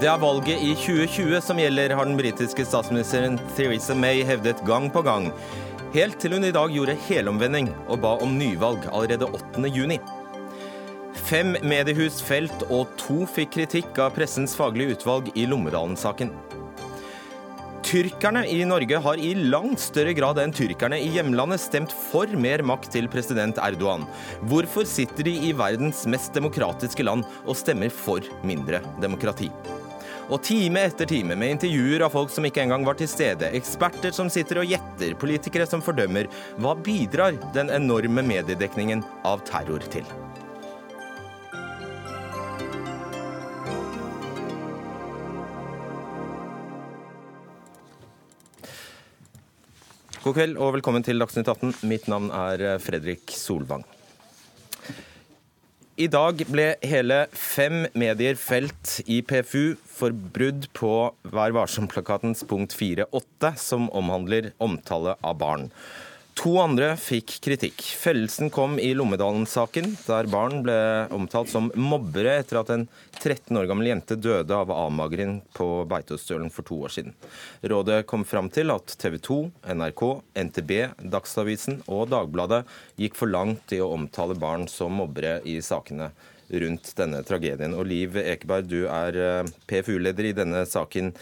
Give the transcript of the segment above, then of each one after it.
Det er valget i 2020 som gjelder, har den britiske statsministeren Theresa May hevdet gang på gang. Helt til hun i dag gjorde helomvending og ba om nyvalg allerede 8. juni. Fem mediehus felt, og to fikk kritikk av pressens faglige utvalg i Lommedalen-saken. Tyrkerne i Norge har i langt større grad enn tyrkerne i hjemlandet stemt for mer makt til president Erdogan. Hvorfor sitter de i verdens mest demokratiske land og stemmer for mindre demokrati? Og time etter time med intervjuer av folk som ikke engang var til stede, eksperter som sitter og gjetter, politikere som fordømmer. Hva bidrar den enorme mediedekningen av terror til? God kveld og velkommen til Dagsnytt 18. Mitt navn er Fredrik Solvang. I dag ble hele fem medier felt i PFU for brudd på Vær varsom-plakatens punkt 4.8, som omhandler omtale av barn. To andre fikk kritikk. Fellelsen kom i Lommedalen-saken, der barn ble omtalt som mobbere etter at en 13 år gammel jente døde av avmagring på Beitostølen for to år siden. Rådet kom fram til at TV 2, NRK, NTB, Dagsavisen og Dagbladet gikk for langt i å omtale barn som mobbere i sakene rundt denne tragedien. Og Liv Ekeberg, du er eh, PFU-leder i denne saken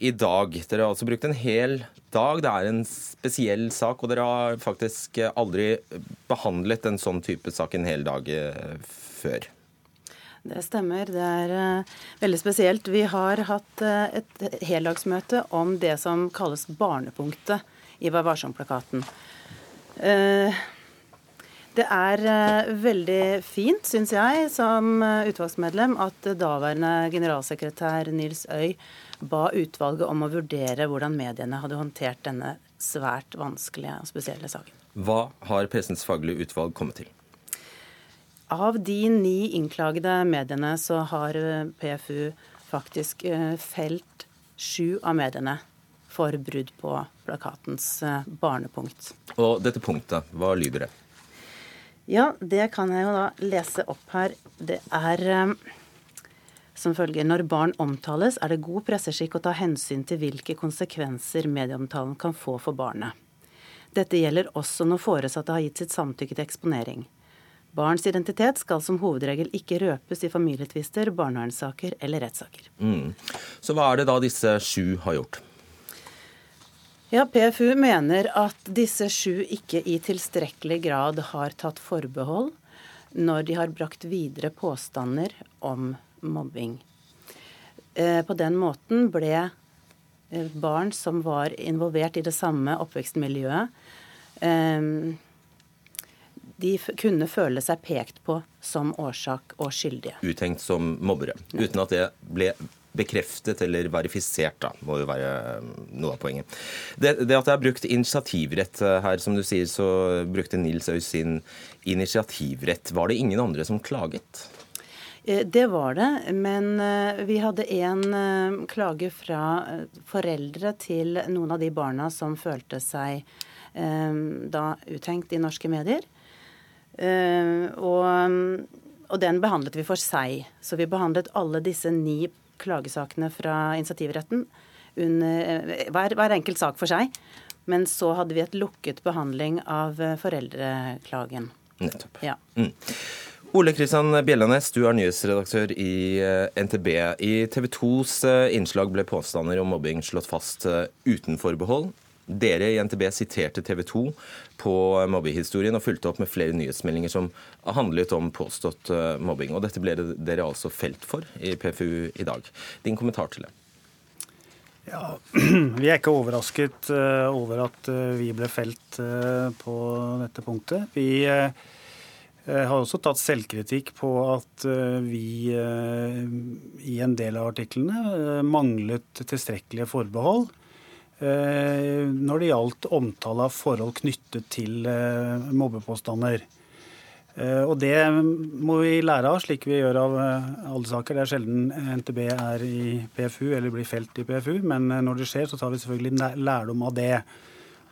i dag. Dere har altså brukt en hel dag. Det er en spesiell sak, og dere har faktisk aldri behandlet en sånn type sak en hel dag eh, før. Det stemmer. Det er uh, veldig spesielt. Vi har hatt uh, et heldagsmøte om det som kalles barnepunktet i Vær varsom-plakaten. Uh, det er veldig fint, syns jeg, som utvalgsmedlem, at daværende generalsekretær Nils Øy ba utvalget om å vurdere hvordan mediene hadde håndtert denne svært vanskelige og spesielle saken. Hva har Pressens faglige utvalg kommet til? Av de ni innklagede mediene så har eh, PFU faktisk eh, felt sju av mediene for brudd på plakatens eh, barnepunkt. Og dette punktet, hva lyder det? Ja, det kan jeg jo da lese opp her. Det er som følger når barn omtales, er det god presseskikk å ta hensyn til hvilke konsekvenser medieomtalen kan få for barnet. Dette gjelder også når foresatte har gitt sitt samtykke til eksponering. Barns identitet skal som hovedregel ikke røpes i familietvister, barnevernssaker eller rettssaker. Mm. Så hva er det da disse sju har gjort? Ja, PFU mener at disse sju ikke i tilstrekkelig grad har tatt forbehold når de har brakt videre påstander om mobbing. Eh, på den måten ble eh, barn som var involvert i det samme oppvekstmiljøet, eh, de kunne føle seg pekt på som årsak og skyldige. Uttenkt som mobbere, uten at det ble bekreftet eller verifisert, da, må jo være noe av poenget. Det, det, at det er brukt initiativrett her, som du sier, så brukte Nils Aus sin initiativrett. Var det ingen andre som klaget? Eh, det var det, men eh, vi hadde eh, klage fra foreldre til noen av de barna som følte seg da uthengt i norske medier. Og, og, den behandlet vi for seg. Så vi behandlet alle disse ni klagesakene fra initiativretten under hver, hver enkelt sak for seg. Men så hadde vi et lukket behandling av foreldreklagen. Nettopp. Ja. Mm. Ole Kristian Bjellanes, du er nyhetsredaktør i eh, NTB. I TV 2s eh, innslag ble påstander om mobbing slått fast eh, uten forbehold. Dere i NTB siterte TV 2 på mobbehistorien og fulgte opp med flere nyhetsmeldinger som handlet om påstått mobbing. Og dette ble dere altså felt for i PFU i dag. Din kommentar til det? Ja, Vi er ikke overrasket over at vi ble felt på dette punktet. Vi har også tatt selvkritikk på at eh, vi eh, i en del av artiklene eh, manglet tilstrekkelige forbehold når det gjaldt omtale av forhold knyttet til mobbepåstander. Og det må vi lære av, slik vi gjør av alle saker. Det er sjelden NTB er i PFU eller blir felt i PFU, men når det skjer, så tar vi selvfølgelig lærdom av det.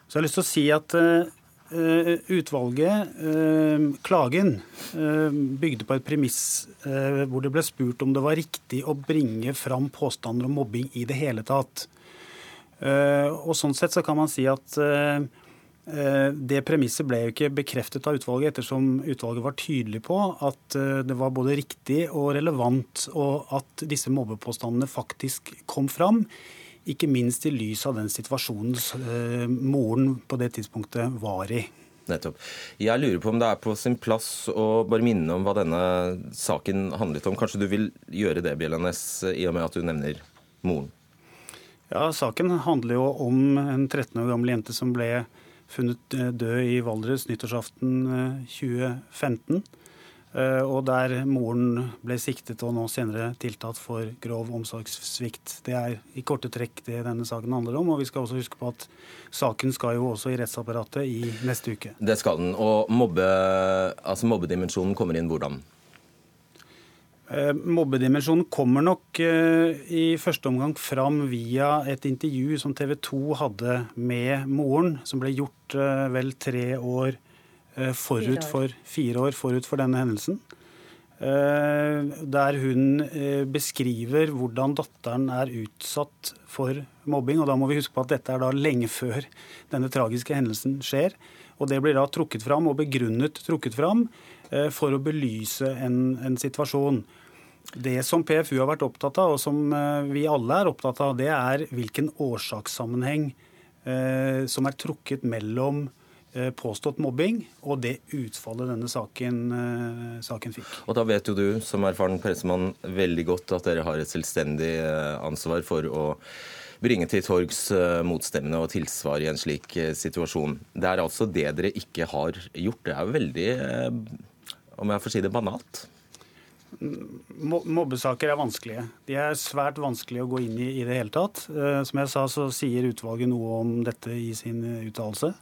Så jeg har lyst til å si at utvalget, klagen, bygde på et premiss hvor det ble spurt om det var riktig å bringe fram påstander om mobbing i det hele tatt. Og Sånn sett så kan man si at Eh, det premisset ble jo ikke bekreftet av utvalget, ettersom utvalget var tydelig på at eh, det var både riktig og relevant, og at disse mobbepåstandene faktisk kom fram. Ikke minst i lys av den situasjonen eh, moren på det tidspunktet var i. Nettopp. Jeg lurer på om det er på sin plass å bare minne om hva denne saken handlet om. Kanskje du vil gjøre det, Bjellanes, i og med at du nevner moren? Ja, Saken handler jo om en 13 år gammel jente som ble funnet eh, død i Valdres nyttårsaften 2015. Eh, eh, og der moren ble siktet og nå senere tiltatt for grov omsorgssvikt. Det er i korte trekk det denne saken handler om. Og vi skal også huske på at saken skal jo også i rettsapparatet i neste uke. Det skal den. Og mobbe, altså mobbedimensjonen kommer inn hvordan? Eh, mobbedimensjonen kommer nok eh, i første omgang fram via et intervju som TV 2 hadde med moren, som ble gjort eh, vel tre år forut for fire år forut for denne hendelsen. Der hun beskriver hvordan datteren er utsatt for mobbing. og Da må vi huske på at dette er da lenge før denne tragiske hendelsen skjer. Og Det blir da trukket fram og begrunnet trukket fram for å belyse en, en situasjon. Det som PFU har vært opptatt av, og som eh, vi alle er opptatt av, det er hvilken årsakssammenheng eh, som er trukket mellom eh, påstått mobbing og det utfallet denne saken, eh, saken, fikk. Og Da vet jo du som erfaren pressemann veldig godt at dere har et selvstendig eh, ansvar for å bringe til torgs eh, motstemmene og tilsvar i en slik situasjon. Det er altså det dere ikke har gjort. Det er jo veldig, om jeg får si det, banalt. Mobbesaker er vanskelige. De er svært vanskelige å gå inn i i det hele tatt. Eh, som jeg sa, så sier utvalget noe om dette i sin uttalelse.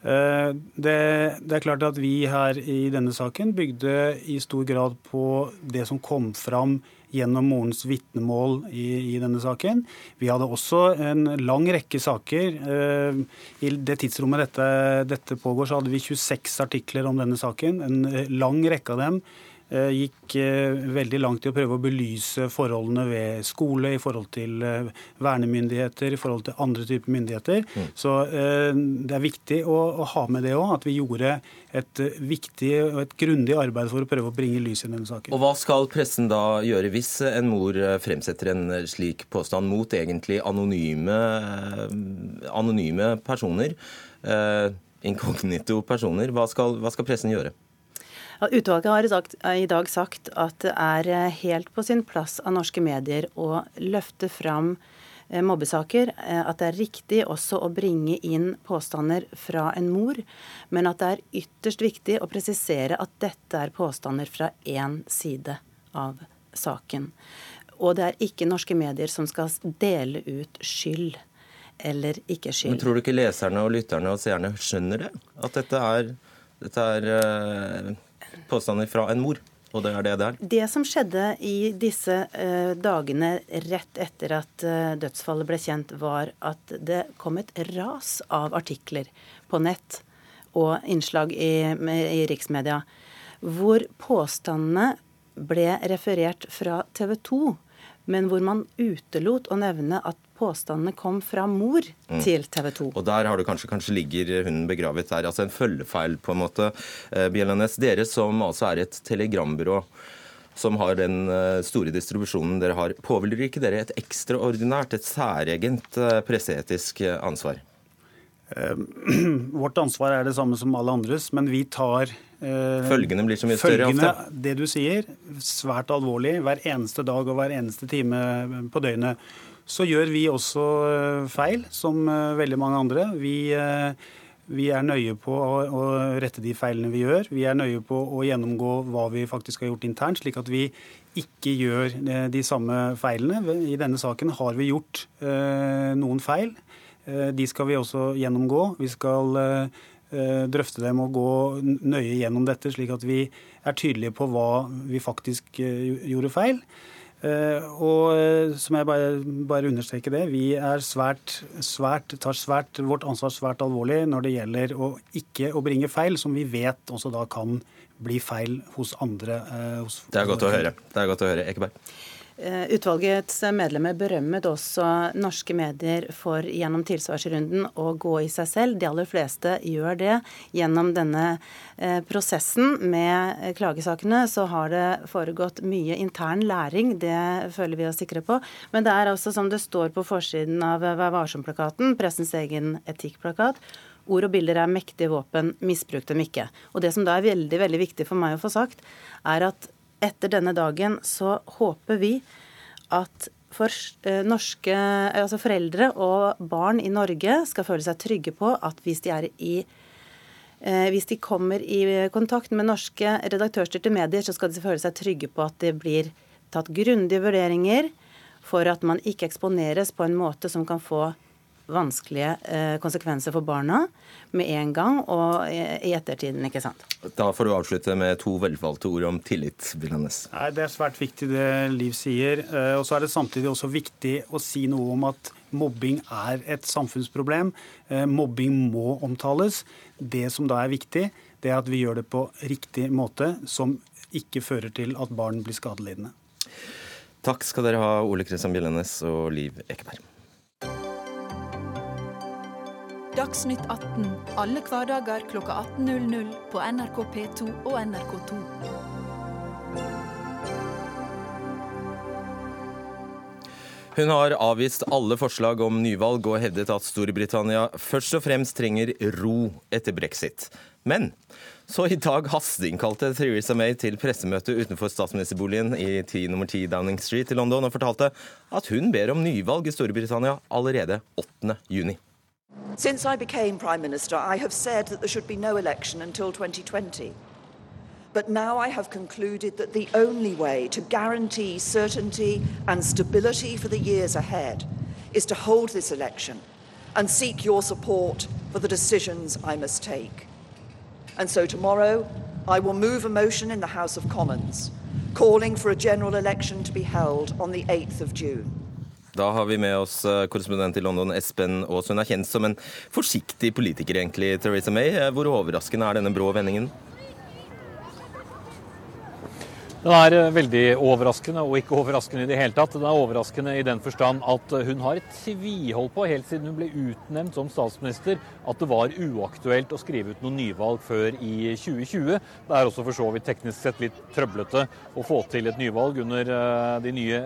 Eh, det, det, er klart at vi her i denne saken bygde i stor grad på det som kom fram gjennom morens vitnemål i, i, denne saken. Vi hadde også en lang rekke saker. Eh, I det tidsrommet dette, dette pågår, så hadde vi 26 artikler om denne saken. En lang rekke av dem Eh, gikk eh, veldig langt i å prøve å belyse forholdene ved skole, i forhold til eh, vernemyndigheter, i forhold til andre typer myndigheter. Mm. Så det er viktig å, å ha med det òg, at vi gjorde et viktig og et grundig arbeid for å prøve å bringe lys i denne saken. Og Hva skal pressen da gjøre hvis en mor fremsetter en slik påstand mot egentlig anonyme, anonyme personer? Eh, inkognito personer. Hva skal, hva skal pressen gjøre? Utvalget har i dag sagt at det er eh, helt på sin plass av norske medier å løfte fram eh, mobbesaker. Eh, at det er riktig også å bringe inn påstander fra en mor. Men at det er ytterst viktig å presisere at dette er påstander fra én side av saken. Og det er ikke norske medier som skal dele ut skyld eller ikke skyld. Men tror du ikke leserne og lytterne og seerne skjønner det? At dette er, dette er påstander fra en mor. Og det er det det er. Det som skjedde i disse uh, dagene rett etter at uh, dødsfallet ble kjent, var at det kom et ras av artikler på nett og innslag i, i riksmedia hvor påstandene ble referert fra TV 2, men hvor man utelot å nevne at påstandene kom fra mor mm. til TV 2. Og der har du kanskje, kanskje ligger hunden begravet der. Altså en følgefeil, på en måte. Bjellanes, dere som altså er et telegrambyrå som har den eh, store distribusjonen dere har, påhviler ikke dere et ekstraordinært, et særegent eh, presseetisk ansvar? Vårt ansvar er det samme som alle andres, men vi tar Følgene blir så mye større ofte? Det du sier, svært alvorlig hver eneste dag og hver eneste time på døgnet. Så gjør vi også eh, feil, som eh, veldig mange andre. Vi, eh, vi er nøye på å, rette de feilene vi gjør. Vi er nøye på å gjennomgå hva vi faktisk har gjort internt, slik at vi ikke gjør de samme feilene. I denne saken har vi gjort noen feil. De skal vi også gjennomgå. Vi skal drøfte dem og gå nøye gjennom dette, slik at vi er tydelige på hva vi faktisk gjorde feil. Og som jeg bare, bare understreker det, vi er svært, svært, tar svært, vårt ansvar svært alvorlig når det gjelder å ikke å bringe feil, som vi vet også da kan bli feil hos andre. Hos det er godt å høre. Det er godt å høre. Ekeberg. Eh, utvalgets medlemmer berømmet også norske medier for gjennom tilsvarsrunden å gå i seg selv. De aller fleste gjør det. Gjennom denne eh, prosessen med klagesakene så har det foregått mye intern læring. Det føler vi oss sikre på. Men det er altså som det står på forsiden av Vær varsom-plakaten, pressens egen etikkplakat. Ord og bilder er mektige våpen, misbruk dem ikke. Og Det som da er veldig, veldig viktig for meg å få sagt, er at etter denne dagen så håper vi at for eh, norske altså foreldre og barn i Norge skal føle seg trygge på at hvis de, i, eh, hvis de kommer i kontakt med norske redaktørstyrte medier, så skal de føle seg trygge på at det blir tatt grundige vurderinger for at man ikke eksponeres på en måte som kan få vanskelige eh, konsekvenser for barna med en gang og i ettertiden. ikke sant? Da får du avslutte med to velvalgte ord om tillit. Bilanes. Nei, Det er svært viktig det Liv sier. Eh, og så er det samtidig også viktig å si noe om at mobbing er et samfunnsproblem. Eh, mobbing må omtales. Det som da er viktig, det er at vi gjør det på riktig måte, som ikke fører til at barn blir skadelidende. Takk skal dere ha, Ole Kristian Bjellenes og Liv Ekeberg. Dagsnytt 18 alle hverdager kl 18.00 på NRK P2 og NRK2. Hun har avvist alle forslag om nyvalg og hevdet at Storbritannia først og fremst trenger ro etter brexit. Men så i dag hasteinnkalte Theresa May til pressemøte utenfor statsministerboligen i 10 nummer 10 Downing Street i London og fortalte at hun ber om nyvalg i Storbritannia allerede 8. juni. Since I became Prime Minister, I have said that there should be no election until 2020. But now I have concluded that the only way to guarantee certainty and stability for the years ahead is to hold this election and seek your support for the decisions I must take. And so tomorrow, I will move a motion in the House of Commons calling for a general election to be held on the 8th of June. Da har vi med oss eh, korrespondent i London, Espen Aas. Hun er kjent som en forsiktig politiker, egentlig, Theresa May. Eh, hvor overraskende er denne brå vendingen? Den er eh, veldig overraskende, og ikke overraskende i det hele tatt. Den er overraskende i den forstand at eh, hun har tviholdt på, helt siden hun ble utnevnt som statsminister, at det var uaktuelt å skrive ut noe nyvalg før i 2020. Det er også for så vidt teknisk sett litt trøblete å få til et nyvalg under eh, de nye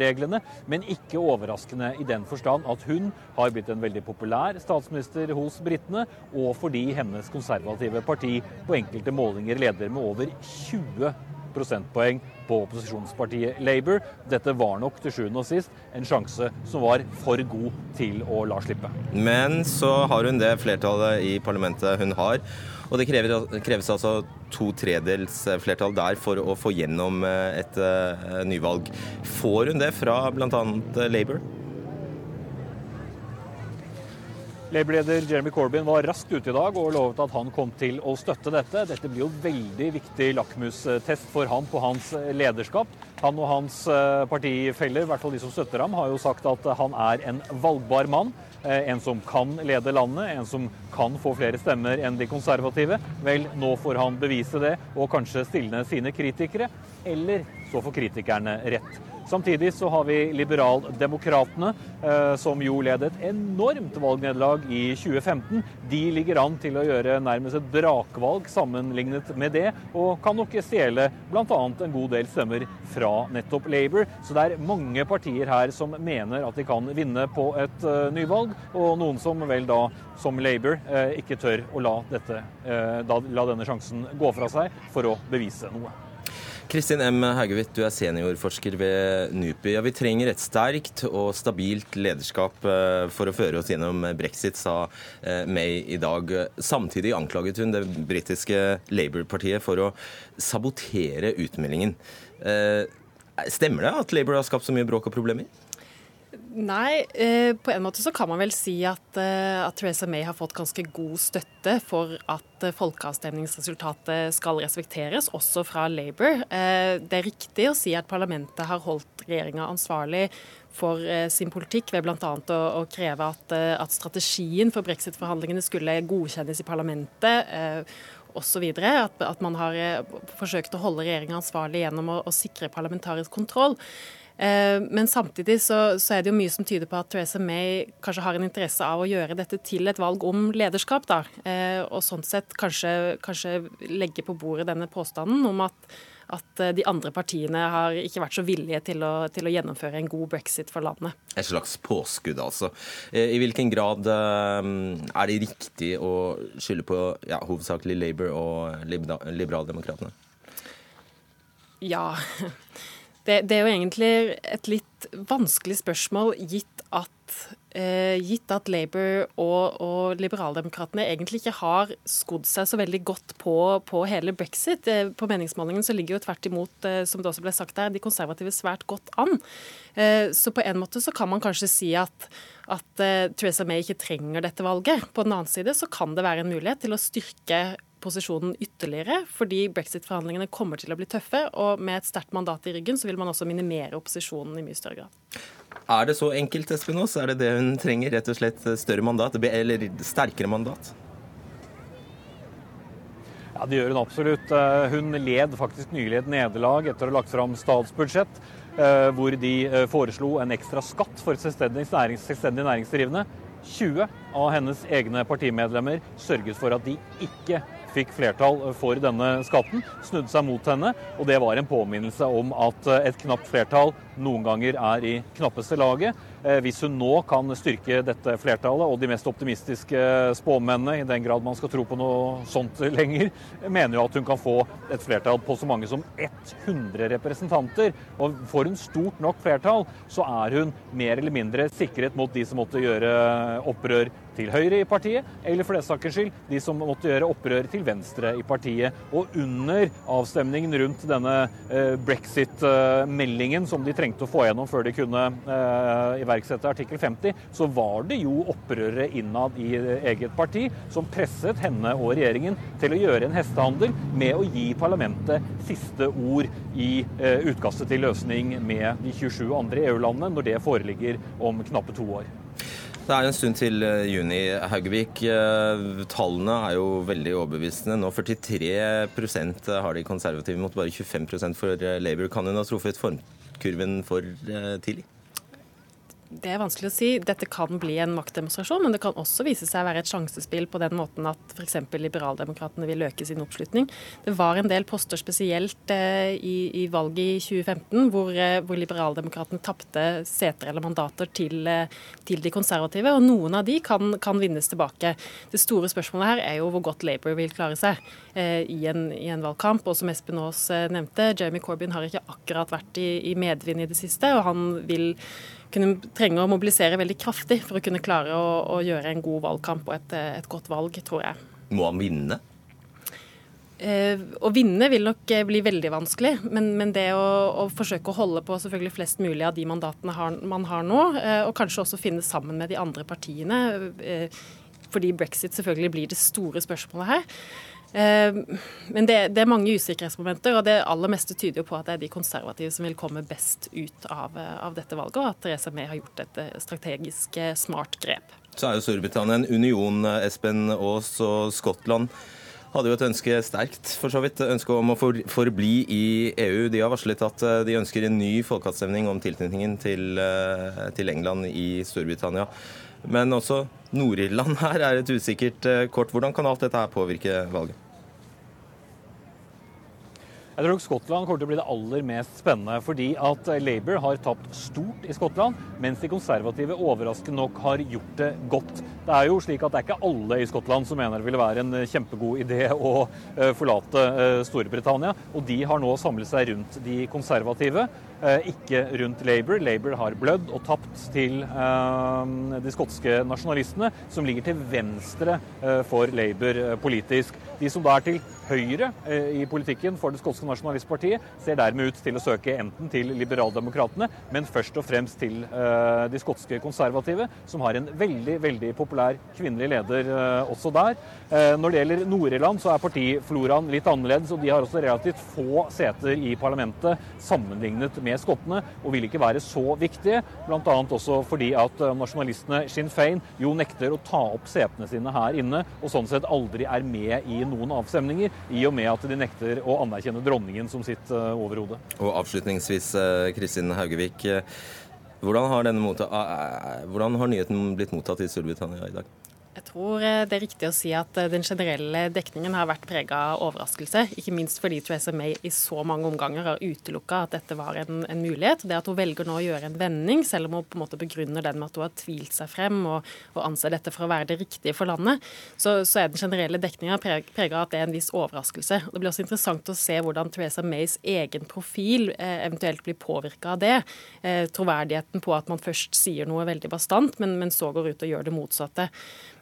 reglene, men ikke overraskende i den forstand at hun har blitt en veldig populær statsminister hos britene, og fordi hennes konservative parti på enkelte målinger leder med over 20 prosentpoeng på opposisjonspartiet Labour. Dette var nok til sjuende og sist en sjanse som var for god til å la slippe. Men så har hun det flertallet i parlamentet hun har. Og det kreves altså to tredels flertall der for å få gjennom eh, et uh, nyvalg. Får hun det fra bl.a. Labour? Labour-leder Jeremy Corbyn var raskt ute i dag og lovet at han kom til å støtte dette. Dette blir jo veldig viktig lakmustest for han på hans lederskap. Han og hans eh, partifeller, i hvert fall de som støtter ham, har jo sagt at han er en valgbar mann. Eh, en som kan lede landet, en som kan få flere stemmer enn de konservative. Vel, nå får han bevise det og kanskje stilne sine kritikere. Eller så får kritikerne rett. Samtidig så har vi Liberaldemokratene, eh, som jo led et enormt valgnederlag i 2015. De ligger an til å gjøre nærmest et brakvalg sammenlignet med det, og kan nok stjele bl.a. en god del stemmer fra nettopp Labour. Så det er mange partier her som mener at de kan vinne på et uh, nyvalg, og noen som vel da, som Labour, uh, ikke tør å la, dette, la denne sjansen gå fra seg for å bevise noe. Kristin M. Haugevitt, du er seniorforsker ved NUPI. Ja, vi trenger et sterkt og stabilt lederskap eh, for å føre oss gjennom brexit, sa eh, May i dag. Samtidig anklaget hun det britiske Labour-partiet for å sabotere utmeldingen. Eh, stemmer det at Labour har skapt så mye bråk og problemer? Nei, eh, på en måte så kan man vel si at, eh, at, Theresa May har fått ganske god støtte for at eh, folkeavstemningsresultatet skal respekteres, også fra Labour. Det er riktig å si at parlamentet har holdt regjeringa ansvarlig for sin politikk ved bl.a. Å, å kreve at, at strategien for brexit-forhandlingene skulle godkjennes i parlamentet osv. At, at man har forsøkt å holde regjeringa ansvarlig gjennom å, å sikre parlamentarisk kontroll. Eh, men samtidig så, så, er det jo mye som tyder på at Theresa May kanskje har en interesse av å gjøre dette til et valg om lederskap. da, eh, Og sånn sett kanskje, kanskje legge på bordet denne påstanden om at, at eh, de andre partiene har ikke vært så villige til å, til å, gjennomføre en god brexit for landet. Et slags påskudd, altså. I hvilken grad er det riktig å skylde på ja, hovedsakelig Labour og Liberaldemokratene? Ja, det, det, er jo egentlig et litt vanskelig spørsmål, gitt at, eh, gitt at Labour og, og Liberaldemokratene egentlig ikke har skodd seg så veldig godt på, på hele brexit. Eh, på meningsmålingen så ligger jo tvert imot, eh, som det også ble sagt der, de konservative svært godt an. Eh, så på en måte så kan man kanskje si at, at eh, Theresa May ikke trenger dette valget. På den annen side så kan det være en mulighet til å styrke posisjonen ytterligere, fordi brexit-forhandlingene kommer til å bli tøffe. Og med et sterkt mandat i ryggen så vil man også minimere opposisjonen i mye større grad. Er det så enkelt, Espen Aas? Er det det hun trenger? Rett og slett større mandat? Eller sterkere mandat? Ja, Det gjør hun absolutt. Eh, hun led faktisk nylig et nederlag etter å ha lagt fram statsbudsjett eh, hvor de eh, foreslo en ekstra skatt for selvstendig, nærings, selvstendig næringsdrivende. 20 av hennes egne partimedlemmer sørget for at de ikke fikk flertall for denne skatten, snudde seg mot henne. Og det var en påminnelse om at et knapt flertall noen ganger er i knappeste laget. Eh, hvis hun nå kan styrke dette flertallet, og de mest optimistiske spåmennene, i den grad man skal tro på noe sånt lenger, mener jo at hun kan få et flertall på så mange som 100 representanter. Og får hun stort nok flertall, så er hun mer eller mindre sikret mot de som måtte gjøre opprør til høyre i partiet, eller for det saks skyld de som måtte gjøre opprør til venstre i partiet. Og under avstemningen rundt denne eh, brexit-meldingen som de trengte å få gjennom før de kunne eh, iverksette artikkel 50, så var det jo opprørere innad i eget parti som presset henne og regjeringen til å gjøre en hestehandel med å gi parlamentet siste ord i eh, utkastet til løsning med de 27 andre EU-landene når det foreligger om knappe to år. Det er en stund til eh, juni, Haugevik. Eh, tallene er jo veldig overbevisende. Nå 43% har de konservative mot bare 25% for Labour. Kan hun ha truffet formkurven for tidlig? Det er vanskelig å si. Dette kan bli en maktdemonstrasjon, men det kan også vise seg å være et sjansespill på den måten at f.eks. liberaldemokratene vil øke sin oppslutning. Det var en del poster spesielt eh, i, i, valget i 2015 hvor, eh, hvor liberaldemokratene tapte seter eller mandater til, eh, til, de konservative, og noen av de kan, kan, vinnes tilbake. Det store spørsmålet her er jo hvor godt Labour vil klare seg eh, i, en, i, en, valgkamp. Og som Espen Aas nevnte, Jeremy Corbyn har ikke akkurat vært i, i medvind i det siste, og han vil kunne trenge å mobilisere veldig kraftig for å kunne klare å, å gjøre en god valgkamp og et, et, godt valg, tror jeg. Må han vinne? Eh, å vinne vil nok eh, bli veldig vanskelig, men, men det å, å, forsøke å holde på selvfølgelig flest mulig av de mandatene har, man har nå, eh, og kanskje også finne sammen med de andre partiene, eh, fordi brexit selvfølgelig blir det store spørsmålet her. Eh, men det, det, er mange usikkerhetsmomenter, og det aller meste tyder jo på at det er de konservative som vil komme best ut av, eh, av dette valget, og at Theresa May har gjort et eh, strategisk smart grep. Så er jo Storbritannia en union, Espen Aas og Skottland hadde jo et ønske sterkt, for så vidt, ønske om å for, forbli i EU. De har varslet at de ønsker en ny folkeavstemning om tilknytningen til, til England i Storbritannia. Men også Nord-Irland her er et usikkert eh, kort. Hvordan kan alt dette her påvirke valget? Jeg tror Skottland kommer til å bli det aller mest spennende, fordi at Labour har tapt stort i Skottland, mens de konservative overraskende nok har gjort det godt Det er jo slik at det er ikke alle i Skottland som mener det ville være en kjempegod idé å forlate Storbritannia. Og de har nå samlet seg rundt de konservative. Eh, ikke rundt Labour. Labour har blødd og tapt til eh, de skotske nasjonalistene, som ligger til venstre eh, for Labour politisk. De som da er til høyre i politikken for det skotske nasjonalistpartiet, ser dermed ut til å søke enten til liberaldemokratene, men først og fremst til de skotske konservative, som har en veldig veldig populær kvinnelig leder også der. Når det gjelder Nord-Irland, så er partifloraen litt annerledes, og de har også relativt få seter i parlamentet sammenlignet med med skottene, og vil ikke være så viktige. Bl.a. også fordi at eh, nasjonalistene Sinn Fein jo nekter å ta opp setene sine her inne, og sånn sett aldri er med i noen avstemninger, i og med at de nekter å anerkjenne dronningen som sitt eh, overhode. Og avslutningsvis, eh, Kristin Haugevik. Hvordan har, hvordan har nyheten blitt mottatt i Storbritannia i dag? Jeg tror eh, det er riktig å si at eh, den generelle dekningen har vært prega av overraskelse. Ikke minst fordi Theresa May i så mange omganger har utelukka at dette var en, en, mulighet. Det at hun velger nå å gjøre en vending, selv om hun på en måte begrunner den med at hun har tvilt seg frem og, og anser dette for å være det riktige for landet, så, så er den generelle dekninga prega av at det er en viss overraskelse. Det blir også interessant å se hvordan Theresa Mays egen profil eh, eventuelt blir påvirka av det. Troverdigheten på at man først sier noe veldig bastant, men, men så går ut og gjør det motsatte.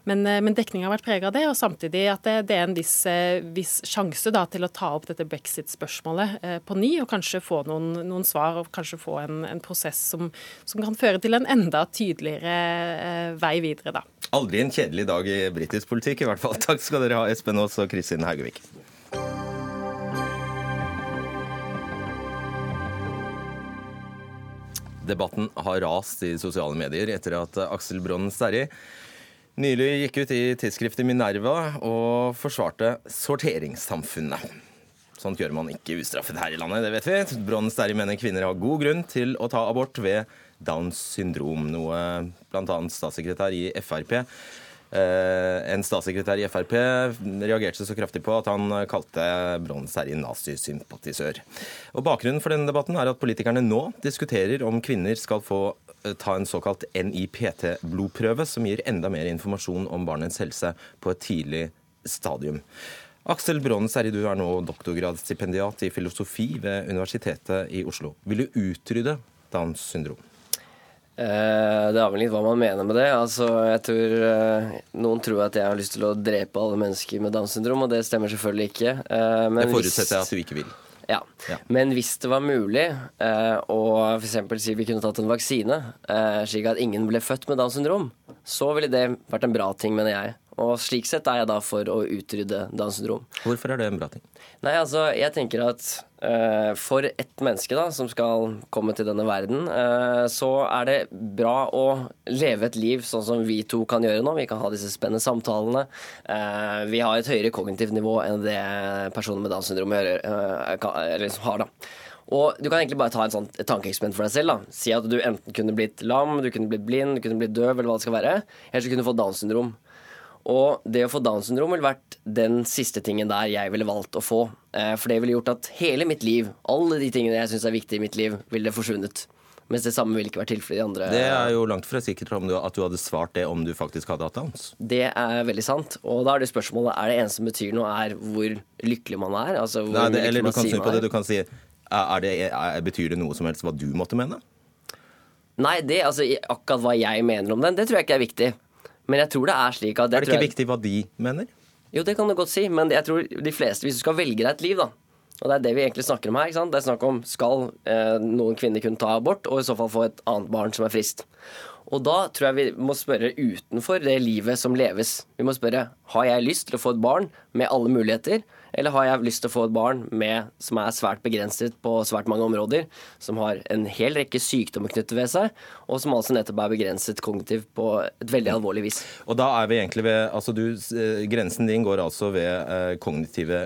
Men, eh, men dekninga har vært prega av det, og samtidig at det, det er en viss, eh, viss sjanse da, til å ta opp dette brexit-spørsmålet eh, på ny, og kanskje få noen, noen svar og kanskje få en, en prosess som, som, kan føre til en enda tydeligere vei videre. da. Aldri en kjedelig dag i britisk politikk, i hvert fall. Takk skal dere ha, Espen Aas og Kristin Haugevik. Debatten har rast i sosiale medier etter at Aksel Bronnen Sterri nylig gikk ut i tidsskriftet Minerva og forsvarte sorteringssamfunnet. Sånt gjør man ikke ustraffet her i landet, det vet vi. Bronnen Sterri mener kvinner har god grunn til å ta abort ved Downs syndrom, noe bl.a. statssekretær i Frp en statssekretær i Frp reagerte så kraftig på at han kalte Brons Terje nazisympatisør. Og Bakgrunnen for denne debatten er at politikerne nå diskuterer om kvinner skal få eh, ta en såkalt NIPT-blodprøve, som gir enda mer informasjon om barnets helse på et tidlig stadium. Aksel Serri, du er nå doktorgradsstipendiat i filosofi ved Universitetet i Oslo. Vil du utrydde Downs syndrom? Eh, det er vel litt hva man mener med det. Altså, jeg tror eh, Noen tror at jeg har lyst til å drepe alle mennesker med Downs syndrom, og det stemmer selvfølgelig ikke. Eh, men det forutsetter jeg at du ikke vil. Ja. ja. Men hvis det var mulig å f.eks. si vi kunne tatt en vaksine slik at ingen ble født med Downs syndrom, så ville det vært en bra ting, mener jeg. Og slik sett er jeg da for å utrydde Downs syndrom. Hvorfor er det en bra ting? Nei, altså, jeg tenker at uh, for ett menneske da, som skal komme til denne verden, uh, så er det bra å leve et liv sånn som vi to kan gjøre nå. Vi kan ha disse spennende samtalene. Uh, vi har et høyere kognitivt nivå enn det personer med Downs syndrom gjør, har. da. Og Du kan egentlig bare ta et, sånt, et tankeeksperiment for deg selv. da. Si at du enten kunne blitt lam, du kunne blitt blind, du kunne blitt døv, eller hva det skal være. Eller så kunne du fått Downs syndrom. Og det å få Downs syndrom ville vært den siste tingen der jeg ville valgt å få. Eh, for det ville gjort at hele mitt liv, alle de tingene jeg syns er viktige i mitt liv, ville forsvunnet. Mens det samme ville ikke vært tilfellet i andre Det er jo langt fra sikkert om du, at du hadde svart det om du faktisk hadde hatt Downs. Det er veldig sant. Og da er det spørsmålet er det eneste som betyr noe, er hvor lykkelig man er. Altså Nei, det, eller du kan snu på det. Du kan si er det, er, Betyr det noe som helst hva du måtte mene? Nei, det, altså akkurat hva jeg mener om den, det tror jeg ikke er viktig. Men jeg tror det er slik at Er det ikke jeg... viktig hva de mener? Jo, det kan du godt si, men jeg tror de fleste, hvis du skal velge deg et liv, da og det er det vi egentlig snakker om her. ikke sant? Det er snakk om skal eh, noen kvinner kunne ta abort, og i så fall få et annet barn som er friskt. Og da tror jeg vi må spørre utenfor det livet som leves. Vi må spørre har jeg lyst til å få et barn med alle muligheter, eller har jeg lyst til å få et barn med, som er svært begrenset på svært mange områder, som har en hel rekke sykdommer knyttet ved seg, og som altså nettopp er begrenset kognitivt på et veldig alvorlig vis. Og da er vi egentlig ved altså du, eh, Grensen din går altså ved eh, kognitive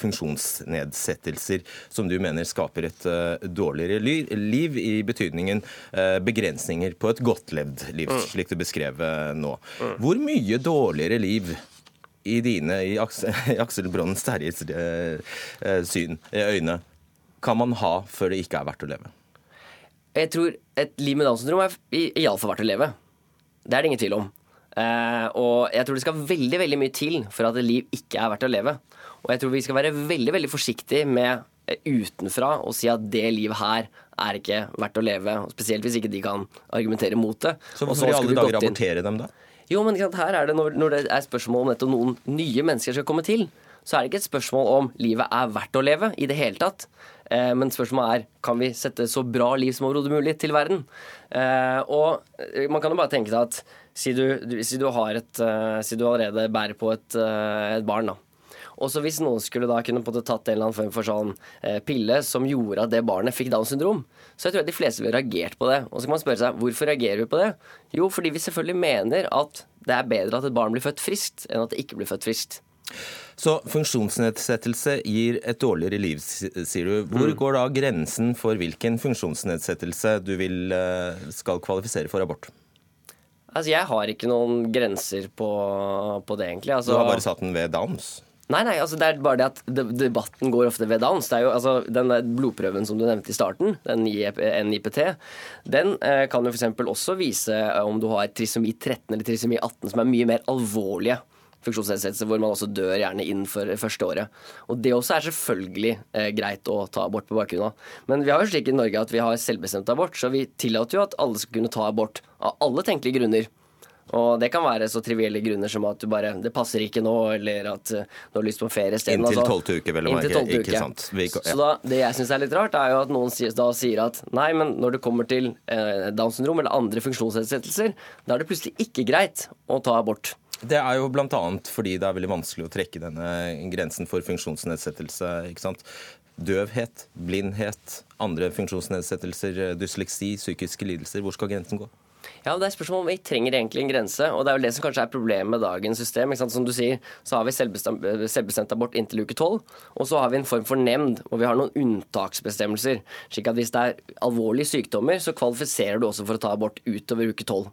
funksjonsnedsettelser, som du mener skaper et uh, dårligere liv, i betydningen begrensninger på et godt levd liv, mm. slik du beskrev nå. Mm. Hvor mye dårligere liv i dine, i Aksel, Bronnen Sterris eh, eh, syn, øyne, kan man ha før det ikke er verdt å leve? Jeg tror et liv med Downs syndrom er iallfall verdt å leve. Det er det ingen tvil om. Eh, og jeg tror det skal veldig veldig mye til for at et liv ikke er verdt å leve. Og jeg tror vi skal være veldig veldig forsiktige med eh, utenfra å si at det livet her er ikke verdt å leve. Spesielt hvis ikke de kan argumentere mot det. Så hvorfor i alle dager rapportere dem, da? Jo, men her er det når, når det er spørsmål om dette noen nye mennesker skal komme til, så er det ikke et spørsmål om livet er verdt å leve i det hele tatt. Eh, men spørsmålet er kan vi sette så bra liv som overhodet mulig til verden. Eh, og eh, man kan jo bare tenke seg at si du, si du, et, si du allerede bærer på et, et barn, da. Og så hvis noen skulle da kunne tatt en eller annen form for sånn pille som gjorde at det barnet fikk Downs syndrom, så jeg tror at de fleste ville reagert på det. Og så kan man spørre seg hvorfor reagerer vi på det? Jo, fordi vi selvfølgelig mener at det er bedre at et barn blir født friskt, enn at det ikke blir født friskt. Så funksjonsnedsettelse gir et dårligere liv, sier du. Hvor Mm. går da grensen for hvilken funksjonsnedsettelse du vil eh, skal kvalifisere for abort? Altså, jeg har ikke noen grenser på, på det, egentlig. Altså, Du har bare satt den ved Downs. Nei, nei, altså det er bare det at debatten går ofte ved Downs. Det er jo, altså, den blodprøven som du nevnte i starten, den NIPT, den eh, kan jo f.eks. også vise om du har trisomi 13 eller trisomi 18, som er mye mer alvorlige funksjonsnedsettelser, hvor man også dør gjerne innenfor første året. Og det også er selvfølgelig eh, greit å ta abort på bakgrunn av. Men vi har jo slik i Norge at vi har selvbestemt abort, så vi tillater jo at alle skal kunne ta abort av alle tenkelige grunner. Og det kan være så trivielle grunner som at du bare Det passer ikke nå, eller at uh, du har lyst på ferie isteden. Inntil altså. tolvte uke, vel å merke. Ikke sant? Vi- ja. Så da, det jeg syns er litt rart, er jo at noen sier, da sier at nei, men når det kommer til eh, Downs syndrom eller andre funksjonsnedsettelser, da er det plutselig ikke greit å ta abort. Det er jo bl.a. fordi det er veldig vanskelig å trekke denne grensen for funksjonsnedsettelse. ikke sant? Døvhet, blindhet, andre funksjonsnedsettelser, dysleksi, psykiske lidelser. Hvor skal grensen gå? Ja, Det er spørsmål om vi trenger egentlig en grense. og Det er jo det som kanskje er problemet med dagens system. Som du sier, så har vi selvbestemt, selvbestemt abort inntil uke 12. Og så har vi en form for nemnd, og vi har noen unntaksbestemmelser. slik at hvis det er alvorlige sykdommer, så kvalifiserer du også for å ta abort utover uke 12.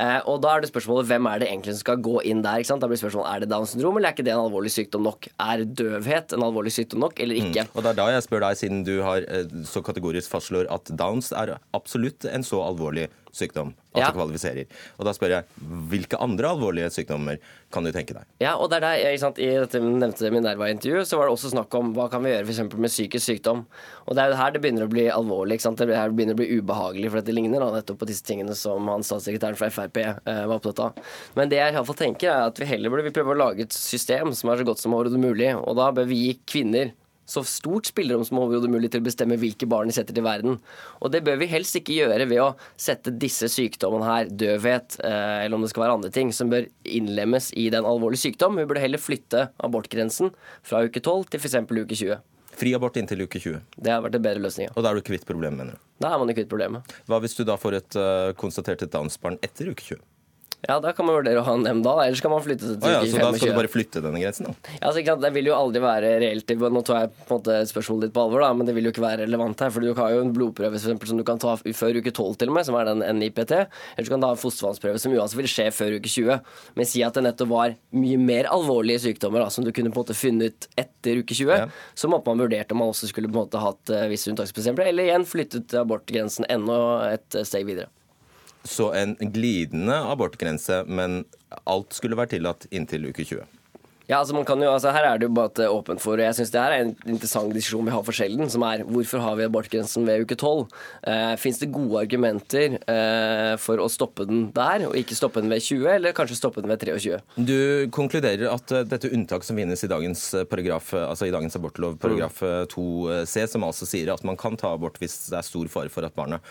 Eh, og da er det spørsmålet hvem er det egentlig som skal gå inn der. Da blir spørsmålet er det Downs syndrom, eller er ikke det en alvorlig sykdom nok? Er døvhet en alvorlig sykdom nok, eller ikke? Og det er da jeg spør deg, siden du har eh, så kategorisk fastslår at Downs er absolutt en så alvorlig sykdom at Ja. kvalifiserer. Og da spør jeg hvilke andre alvorlige sykdommer kan du tenke deg? Ja, og er der, I dette nevnte Minerva-intervjuet så var det også snakk om hva kan vi gjøre for eksempel med psykisk sykdom. Og Det er jo her det begynner å bli alvorlig. ikke sant? Det her begynner å bli ubehagelig, for dette ligner da nettopp på disse tingene som han statssekretæren fra Frp eh, var opptatt av. Men det jeg i fall tenker er at vi heller burde vi prøve å lage et system som er så godt som overhodet mulig. Og da bør vi gi kvinner så stort spillerom som overhodet mulig til å bestemme hvilke barn de setter til verden. Og det bør vi helst ikke gjøre ved å sette disse sykdommene her, døvhet eh, eller om det skal være andre ting, som bør innlemmes i den alvorlige sykdom. Vi burde heller flytte abortgrensen fra uke 12 til f.eks. uke 20. Fri abort inntil uke 20. Det har vært en bedre løsning. ja. Og da er du kvitt problemet, mener du. Da er man kvitt problemet. Hva hvis du da får et uh, konstatert et Downs-barn etter uke 20? Ja, da kan man vurdere å ha en nemnd da, ellers kan man flytte det til ja, uke så da skal du bare flytte denne grensen, da? Ja, så ikke sant? Det vil jo aldri være reelt Nå tar jeg på en måte spørsmålet ditt på alvor, da, men det vil jo ikke være relevant her. For du har jo en blodprøve for eksempel, som du kan ta før uke 12 til og med, som er den NIPT. Eller så kan du ha en fostervannsprøve som uansett vil skje før uke 20. Men si at det nettopp var mye mer alvorlige sykdommer da, som du kunne på en måte funnet etter uke 20, Ja. så måtte man vurdert om man også skulle på en måte hatt eh, visse unntaksbestemmelser, eller igjen flyttet abortgrensen enda et eh, steg videre. Så en glidende abortgrense, men alt skulle være tillatt inntil uke 20. Ja, altså man kan jo, altså Her er det jo bare åpent for og Jeg syns det her er en interessant diskusjon vi har for sjelden, som er hvorfor har vi abortgrensen ved uke 12? Eh, Fins det gode argumenter eh, for å stoppe den der, og ikke stoppe den ved 20, eller kanskje stoppe den ved 23? Du konkluderer at eh, dette unntaket som finnes i dagens eh, paragraf, eh, altså i dagens abortlov, paragraf eh, 2c, som altså sier at man kan ta abort hvis det er stor fare for at barnet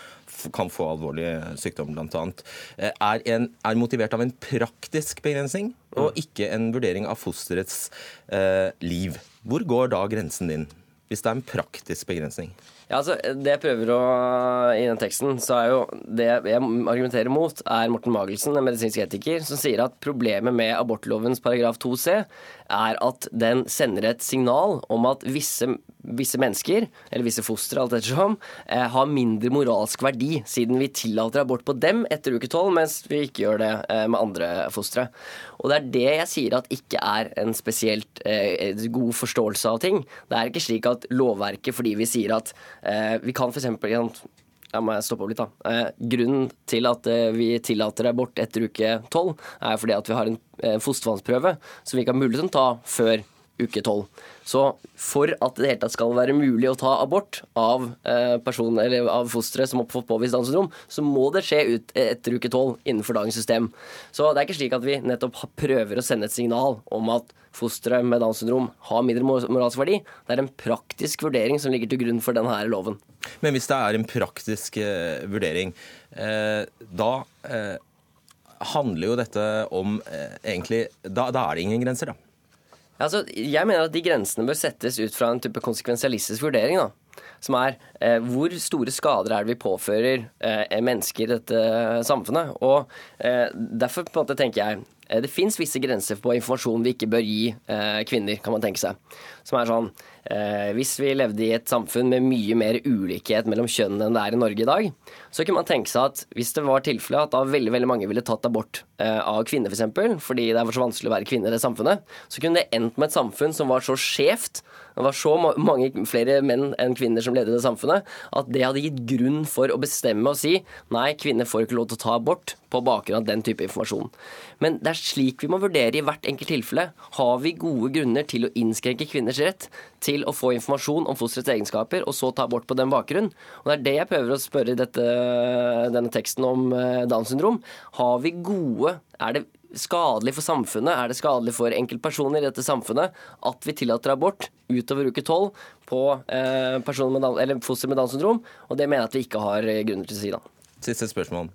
kan få alvorlig sykdom, bl.a., er, en- er motivert av en praktisk begrensning og ikke en vurdering av fosterets eh, liv. Hvor går da grensen din, hvis det er en praktisk begrensning? Ja, altså, Det jeg prøver å I den teksten, så er jo det jeg argumenterer mot, er Morten Magelsen, en medisinsk etiker, som sier at problemet med abortlovens paragraf 2c er at den sender et signal om at visse, visse mennesker, eller visse fostre, alt ettersom, eh, har mindre moralsk verdi, siden vi tillater abort på dem etter uke 12, mens vi ikke gjør det eh, med andre fostre. Og det er det jeg sier at ikke er en spesielt eh, god forståelse av ting. Det er ikke slik at lovverket, fordi vi sier at eh, vi kan f.eks. jeg må stoppe opp litt, da. Eh, grunnen til at eh, vi tillater abort etter uke tolv, er fordi at vi har en eh, fostervannsprøve som vi ikke har mulighet til å ta før uke tolv. Så for at det hele tatt skal være mulig å ta abort av, eh, person, av fosteret som har fått påvist Downs syndrom, så må det skje ut etter uke tolv innenfor dagens system. Så det er ikke slik at vi nettopp prøver å sende et signal om at fosteret med Downs syndrom har mindre moralsk verdi. Det er en praktisk vurdering som ligger til grunn for denne loven. Men hvis det er en praktisk eh, vurdering, eh, da eh, handler jo dette om eh, egentlig da, da er det ingen grenser, da. Altså, jeg mener at de grensene bør settes ut fra en type konsekvensialistisk vurdering. da. Som er eh, hvor store skader er det vi påfører eh, mennesker i dette samfunnet. Og eh, derfor på en måte tenker jeg eh, det fins visse grenser på informasjon vi ikke bør gi eh, kvinner, kan man tenke seg. Som er sånn eh, Hvis vi levde i et samfunn med mye mer ulikhet mellom kjønnene enn det er i Norge i dag, så kunne man tenke seg at hvis det var tilfellet at da veldig veldig mange ville tatt abort eh, av kvinner f.eks., for fordi det var så vanskelig å være kvinne i det samfunnet, så kunne det endt med et samfunn som var så skjevt, det var så mange flere menn enn kvinner som ledet det samfunnet, at det hadde gitt grunn for å bestemme og si nei, kvinner får ikke lov til å ta abort på bakgrunn av den type informasjon. Men det er slik vi må vurdere i hvert enkelt tilfelle. Har vi gode grunner til å innskrenke kvinners rett til å få informasjon om fosterets egenskaper, og så ta abort på den bakgrunn? Og Det er det jeg prøver å spørre i dette, denne teksten om eh, Downs syndrom. Har vi gode Er det skadelig for samfunnet? Er det skadelig for enkeltpersoner i dette samfunnet at vi tillater abort utover uke tolv på eh, med, foster med Downs syndrom? Og det mener jeg at vi ikke har grunner til å si, da. Siste spørsmål.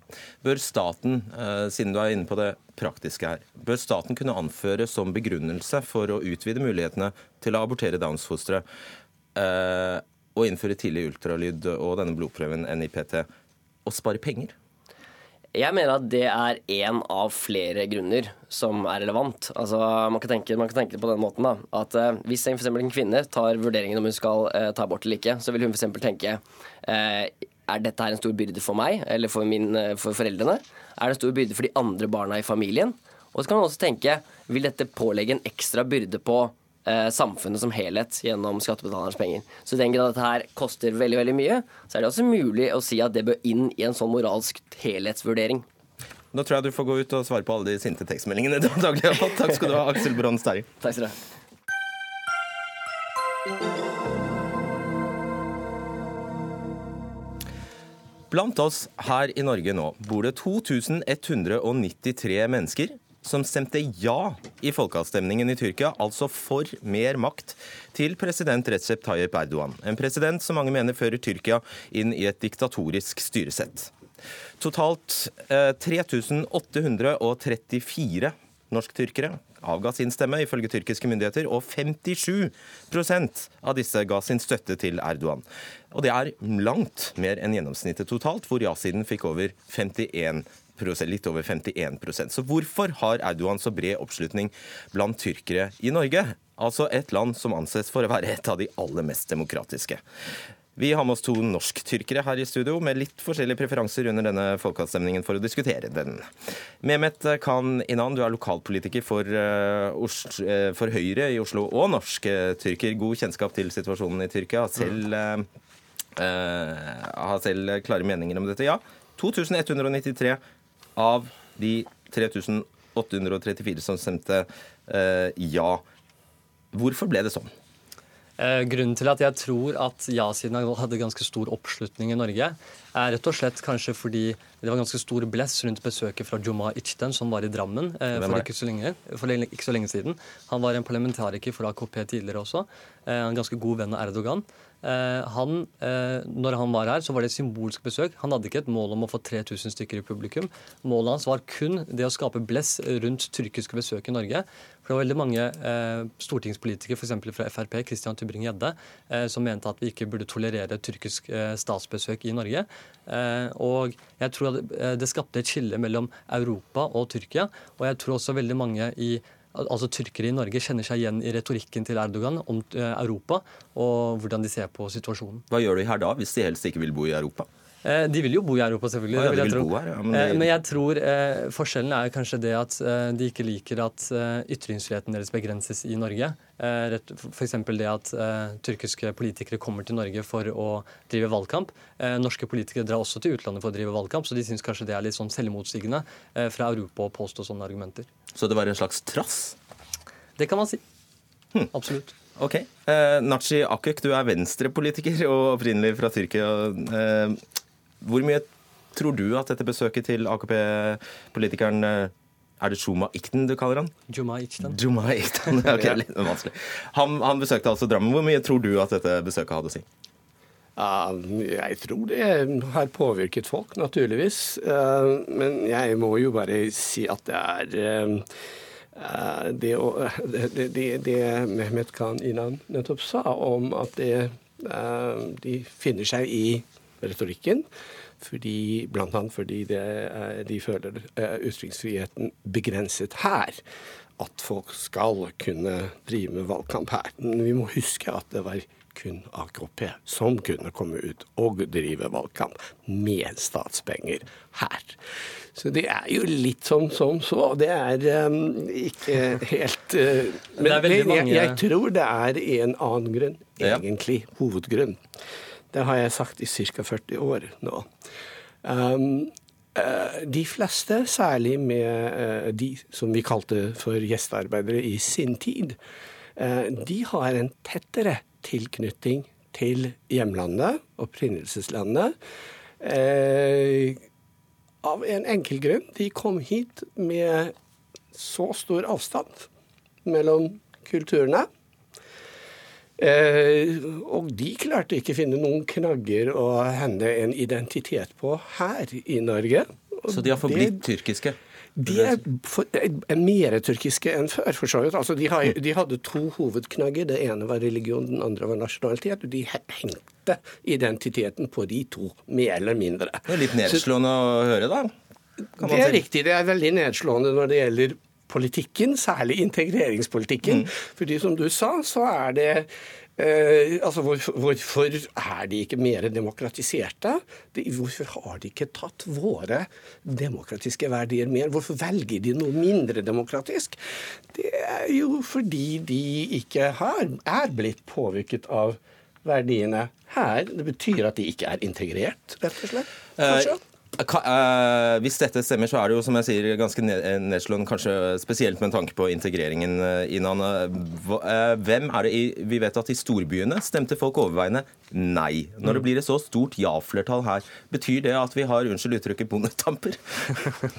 Bør staten, eh, siden du er inne på det praktiske her, bør staten kunne anføre som begrunnelse for å utvide mulighetene til å abortere Downs-fostre eh, og innføre tidlig ultralyd og denne blodprøven NIPT, og spare penger? Jeg mener at det er én av flere grunner som er relevant. Altså, man, kan tenke, man kan tenke på den måten da, at eh, Hvis for en kvinne tar vurderingen om hun skal eh, ta abort eller ikke, så vil hun f.eks. tenke uh, er dette her en stor byrde for meg eller for, min, eh, for foreldrene? Er det en stor byrde for de andre barna i familien? Og så kan man også tenke vil dette pålegge en ekstra byrde på eh, samfunnet som helhet gjennom skattebetalernes penger. Så i den grad dette her koster veldig veldig mye, så er det også mulig å si at det bør inn i en sånn moralsk helhetsvurdering. Nå tror jeg du får gå ut og svare på alle de sinte tekstmeldingene du daglig har fått. Takk skal du ha, Aksel Bronn Sterri. Takk skal du ha. Blant oss her i Norge nå bor det 2193 mennesker som stemte ja i folkeavstemningen i Tyrkia, altså for mer makt til president Recep Tayyip Erdogan. En president som mange mener fører Tyrkia inn i et diktatorisk styresett. Totalt eh, 3834 norsktyrkere avga sin stemme, ifølge tyrkiske myndigheter, og 57% av disse ga sin støtte til Erdogan. Og det er langt mer enn gjennomsnittet totalt, hvor ja-siden fikk over 51% litt over 51% Så hvorfor har Erdogan så bred oppslutning blant tyrkere i Norge? Altså et land som anses for å være et av de aller mest demokratiske. Vi har med oss to norsktyrkere her i studio med litt forskjellige preferanser under denne folkeavstemningen for å diskutere den. Mehmet Khan Inan, du er lokalpolitiker for, uh, for Høyre i Oslo og norsktyrker. God kjennskap til situasjonen i Tyrkia. Selv, uh, uh, har selv klare meninger om dette. Ja, 2193 av de 3834 som stemte ja. Hvorfor ble det sånn? Eh, grunnen til at jeg tror at ja-siden hadde ganske stor oppslutning i Norge, er rett og slett kanskje fordi det var ganske stor bless rundt besøket fra Juma Ichten, som var i Drammen eh, for ikke, så lenge, for ikke så lenge siden. Han var en parlamentariker for AKP tidligere også. Eh, en ganske god venn av Erdogan. Han, når han var her, så var det et symbolsk besøk. Han hadde ikke et mål om å få 3000 stykker i publikum. Målet hans var kun det å skape bless rundt tyrkiske besøk i Norge. For det var veldig mange eh, stortingspolitikere, f.eks. fra Frp, Christian Tybring-Gjedde, eh, som mente at vi ikke burde tolerere tyrkisk eh, statsbesøk i Norge. Eh, og jeg tror at det skapte et skille mellom Europa og Tyrkia. Og jeg tror også veldig mange i altså Tyrkere i Norge kjenner seg igjen i retorikken til Erdogan om eh, Europa og hvordan de ser på situasjonen. Hva gjør de her da, hvis de helst ikke vil bo i Europa? Eh, de vil jo bo i Europa, selvfølgelig. Ja, jeg tro. her, ja, men det... Men jeg tror eh, forskjellen er kanskje det at eh, de ikke liker at eh, ytringsfriheten deres begrenses i Norge. Eh, F.eks. det at eh, tyrkiske politikere kommer til Norge for å drive valgkamp. Eh, Norske politikere drar også til utlandet for å drive valgkamp, så de syns kanskje det er litt sånn selvmotsigende eh, fra Europa å påstå sånne argumenter. Så det var en slags trass? Det kan man si. Hm. Absolutt. Ok. Eh, Naci Akuk, du er venstrepolitiker og opprinnelig fra Tyrkia. Eh, hvor mye tror du at dette besøket til AKP-politikeren eh, Er det Juma Ikten du kaller han? Juma Ikten. Juma Ikten, ok, litt vanskelig. Han, han besøkte altså Drammen. Hvor mye tror du at dette besøket hadde å si? Ja, jeg tror det har påvirket folk, naturligvis. Eh, Men jeg må jo bare si at det er eh, det, det, det, det Mehmet Khan Inan nettopp sa om at det, eh, de finner seg i retorikken. Fordi, blant annet fordi det, de føler eh, ytringsfriheten begrenset her. At folk skal kunne drive med valgkamp her. Men vi må huske at det var kun AKP som kunne komme ut og drive valgkamp med statspenger her. Så det er jo litt som, som så. Det er um, ikke helt uh, Men er jeg, jeg tror det er en annen grunn, Ja. egentlig. Hovedgrunn. Det har jeg sagt i ca. 40 år nå. Um, eh, de fleste, særlig med eh, de som vi kalte for gjestearbeidere i sin tid, eh, de har en tettere tilknytning til hjemlandet, opprinnelseslandet, av en enkel grunn. De kom hit med så stor avstand mellom kulturene. Eh, og de klarte ikke å finne noen knagger å hende en identitet på her i Norge. Og Så de har forblitt det- tyrkiske? de er, for, er mer tyrkiske enn før, for så vidt. Altså, de, har, de hadde to hovedknagger. Det ene var religion, den andre var nasjonalitet. Og de hengte identiteten på de to, mer eller mindre. Det er litt nedslående å høre, da. kan man Det er riktig. Det er veldig nedslående når det gjelder politikken, særlig integreringspolitikken. Mm. Fordi som du sa, så er det eh, altså hvorfor, hvorfor er de ikke mer demokratiserte? De, hvorfor har de ikke tatt våre demokratiske verdier mer? Hvorfor velger de noe mindre demokratisk? Det er jo fordi de ikke har, er blitt påvirket av verdiene her. Det betyr at de ikke er integrert, rett og slett. Kanskje? Eh, hvis dette stemmer, så er det jo som jeg sier ganske eh, nedslående, kanskje spesielt med tanke på integreringen. eh. Eh, eh, Hvem er det i, Vi vet at i storbyene stemte folk overveiende nei. Når det blir et så stort ja-flertall her, betyr det at vi har unnskyld uttrykket bondetamper?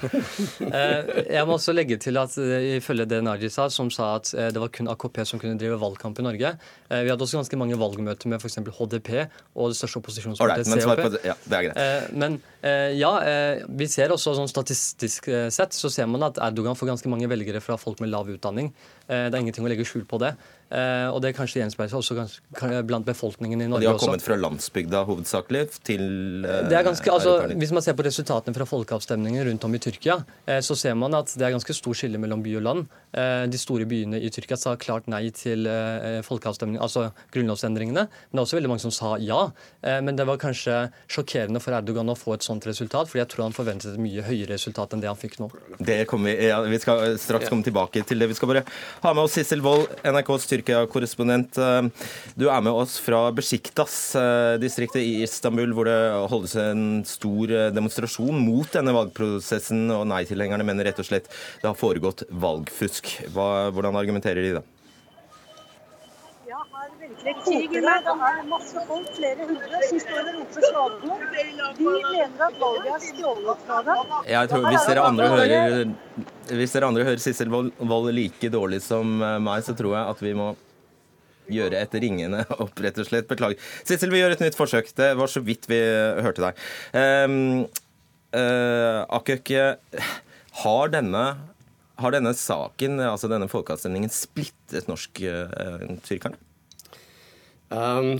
Jeg må også legge til at ifølge det Naji sa, som sa at det var kun AKP som kunne drive valgkamp i Norge Vi hadde også ganske mange valgmøter med f.eks. HDP og det største opposisjonspartiet right, CHP. Ja, Men ja, eh, vi ser også sånn statistisk eh, sett så ser man at Erdogan får ganske mange velgere fra folk med lav utdanning. Eh, Det er ingenting å legge skjul på det. Eh, Og det kanskje gjenspeiler seg også kanskje, blant befolkningen i Norge Norge de har også. kommet fra landsbygda hovedsakelig til eh, Det er ganske, altså, hvis man ser på resultatene fra folkeavstemningen rundt om i Tyrkia, eh, så ser man at det er ganske stor skille mellom by og land. Eh, de store byene i Tyrkia sa klart nei til eh, folkeavstemning, altså grunnlovsendringene. Men det er også veldig mange som sa ja. Eh, men det var kanskje sjokkerende for Erdogan å få et sånt resultat, fordi jeg tror han forventet et mye høyere resultat enn det han fikk nå. Det kommer vi, ja, vi skal straks komme tilbake til det. Vi skal bare ha med oss Sissel Wold, NRKs Tyrkia-korrespondent. Eh, Du er med oss fra Besiktas-distriktet i Istanbul, hvor det holdes en stor eh, demonstrasjon mot denne valgprosessen. og Nei-tilhengerne mener rett og slett det har foregått valgfusk. Hvordan argumenterer de da? Ja, her virkelig koker det. Er masse folk, flere hundre, som står og roper slagord. De mener at valget er stjålet fra dem. Jeg tror, hvis dere andre hører, hvis dere andre hører Sissel Wold like dårlig som eh, meg, så tror jeg at vi må gjøre et ringende opp, rett og slett. Beklager. Sissel, vi gjør et nytt forsøk. Det var så vidt vi hørte deg. Um, uh, Akøk, har denne, har denne saken, altså denne folkeavstemningen, splittet norsk-tyrkerne? Um,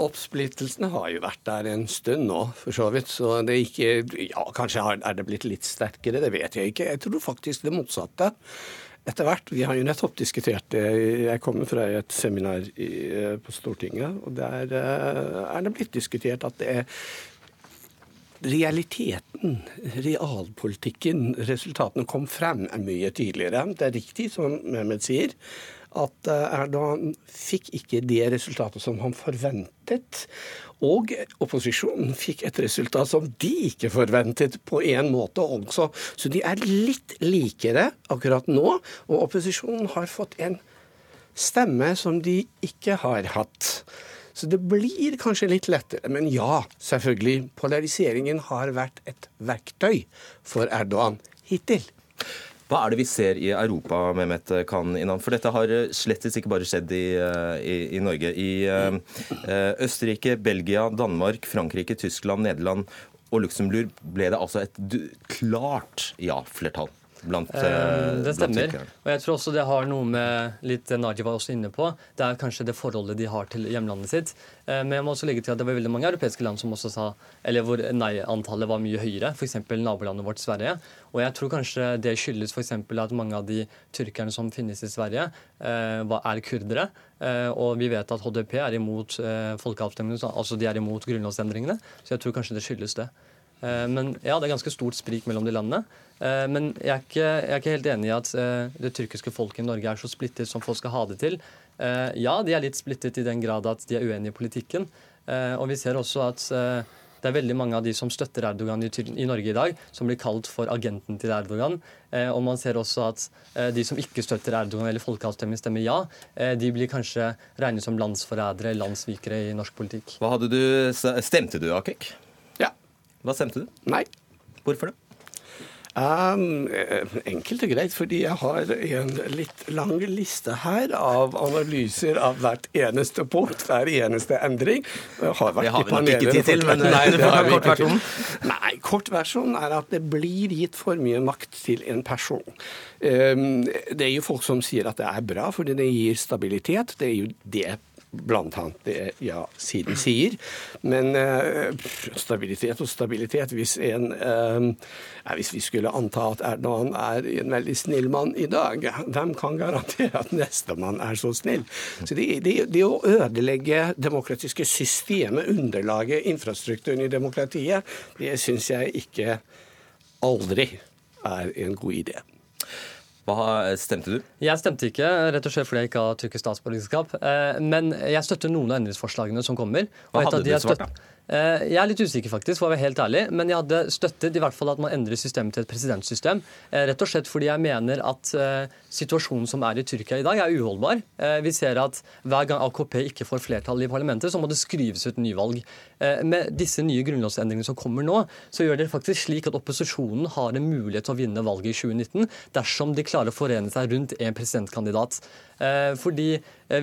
oppsplittelsen har jo vært der en stund nå, for så vidt. Så det er ikke Ja, kanskje er det blitt litt sterkere, det vet jeg ikke. Jeg tror faktisk det motsatte. Etter hvert. Vi har jo nettopp diskutert det. Jeg kommer fra et seminar i, eh, på Stortinget, og der eh, er det blitt diskutert at det er realiteten, realpolitikken, resultatene kom frem, mye tidligere. Det er riktig, som Mehmet sier, at eh, Erdogan fikk ikke det resultatet som han forventet. Og opposisjonen fikk et resultat som de ikke forventet på en måte også. Så de er litt likere akkurat nå, og opposisjonen har fått en stemme som de ikke har hatt. Så det blir kanskje litt lettere. Men ja, selvfølgelig. Polariseringen har vært et verktøy for Erdogan hittil. Hva er det vi ser i Europa, Mehmet Khan? For dette har slettes ikke bare skjedd i, i, i Norge. I uh, Østerrike, Belgia, Danmark, Frankrike, Tyskland, Nederland og Luxembourg ble det altså et klart ja-flertall blant eh, Det stemmer. Og jeg tror også det har noe med litt Naji var også inne på. Det er kanskje det forholdet de har til hjemlandet sitt. Uh, men jeg må også legge til at det var veldig mange europeiske land som også sa eller hvor nei-antallet var mye høyere. F.eks. nabolandet vårt Sverige. Og jeg tror kanskje det skyldes f.eks. at mange av de tyrkerne som finnes i Sverige, uh, er kurdere. Og vi vet at HDP er imot folkeavstemningene, altså de er imot grunnlovsendringene. Så jeg tror kanskje det skyldes det. Men ja, det er ganske stort sprik mellom de landene. Eh, men jeg er, ikke, jeg er ikke helt enig i at eh, det tyrkiske folket i Norge er så splittet som folk skal ha det til. Eh, ja, de er litt splittet i den grad at de er uenige i politikken. Og vi ser også at det er veldig mange av de som støtter Erdogan i, Norge i dag, som blir kalt for agenten til Erdogan. og man ser også at de som ikke støtter Erdogan eller folkeavstemning stemmer ja, de blir kanskje regnet som landsforrædere, landssvikere i norsk politikk. Hva hadde du, Stemte du, Akek? Hva stemte du? Nei. Hvorfor det? Um, enkelt og greit, fordi jeg har en litt lang liste her av analyser av hvert eneste punkt, hver eneste endring. Det har vi nok ikke tid til, men nei, det har kort versjon. Nei, kort versjon er at det blir gitt for mye makt til en person. Um, det er jo folk som sier at det er bra, fordi det gir stabilitet. Det er jo det annet det ja-siden sier. Men uh, stabilitet og stabilitet Hvis, en, uh, hvis vi skulle anta at Erdogan er en veldig snill mann i dag, hvem kan garantere at nestemann er så snill? Så det, det, det å ødelegge demokratiske systemet, underlaget, infrastrukturen i demokratiet, det syns jeg ikke aldri er en god idé. Hva stemte du? Jeg stemte ikke, rett og slett fordi jeg ikke har tyrkisk statsborgerskap. Eh, men jeg støtter noen av endringsforslagene som kommer. Hva hadde du svart, da? Eh, jeg er litt usikker, faktisk, for å være helt ærlig. Men jeg hadde støttet i hvert fall at man endrer systemet til et presidentsystem. Eh, rett og slett fordi jeg mener at eh, situasjonen som er i Tyrkia i dag, er uholdbar. Vi ser at hver gang AKP ikke får flertall i parlamentet, så må det skrives ut nyvalg. Med disse nye grunnlovsendringene som kommer nå, så gjør det faktisk slik at opposisjonen har en mulighet til å vinne valget i 2019 dersom de klarer å forene seg rundt en presidentkandidat. Fordi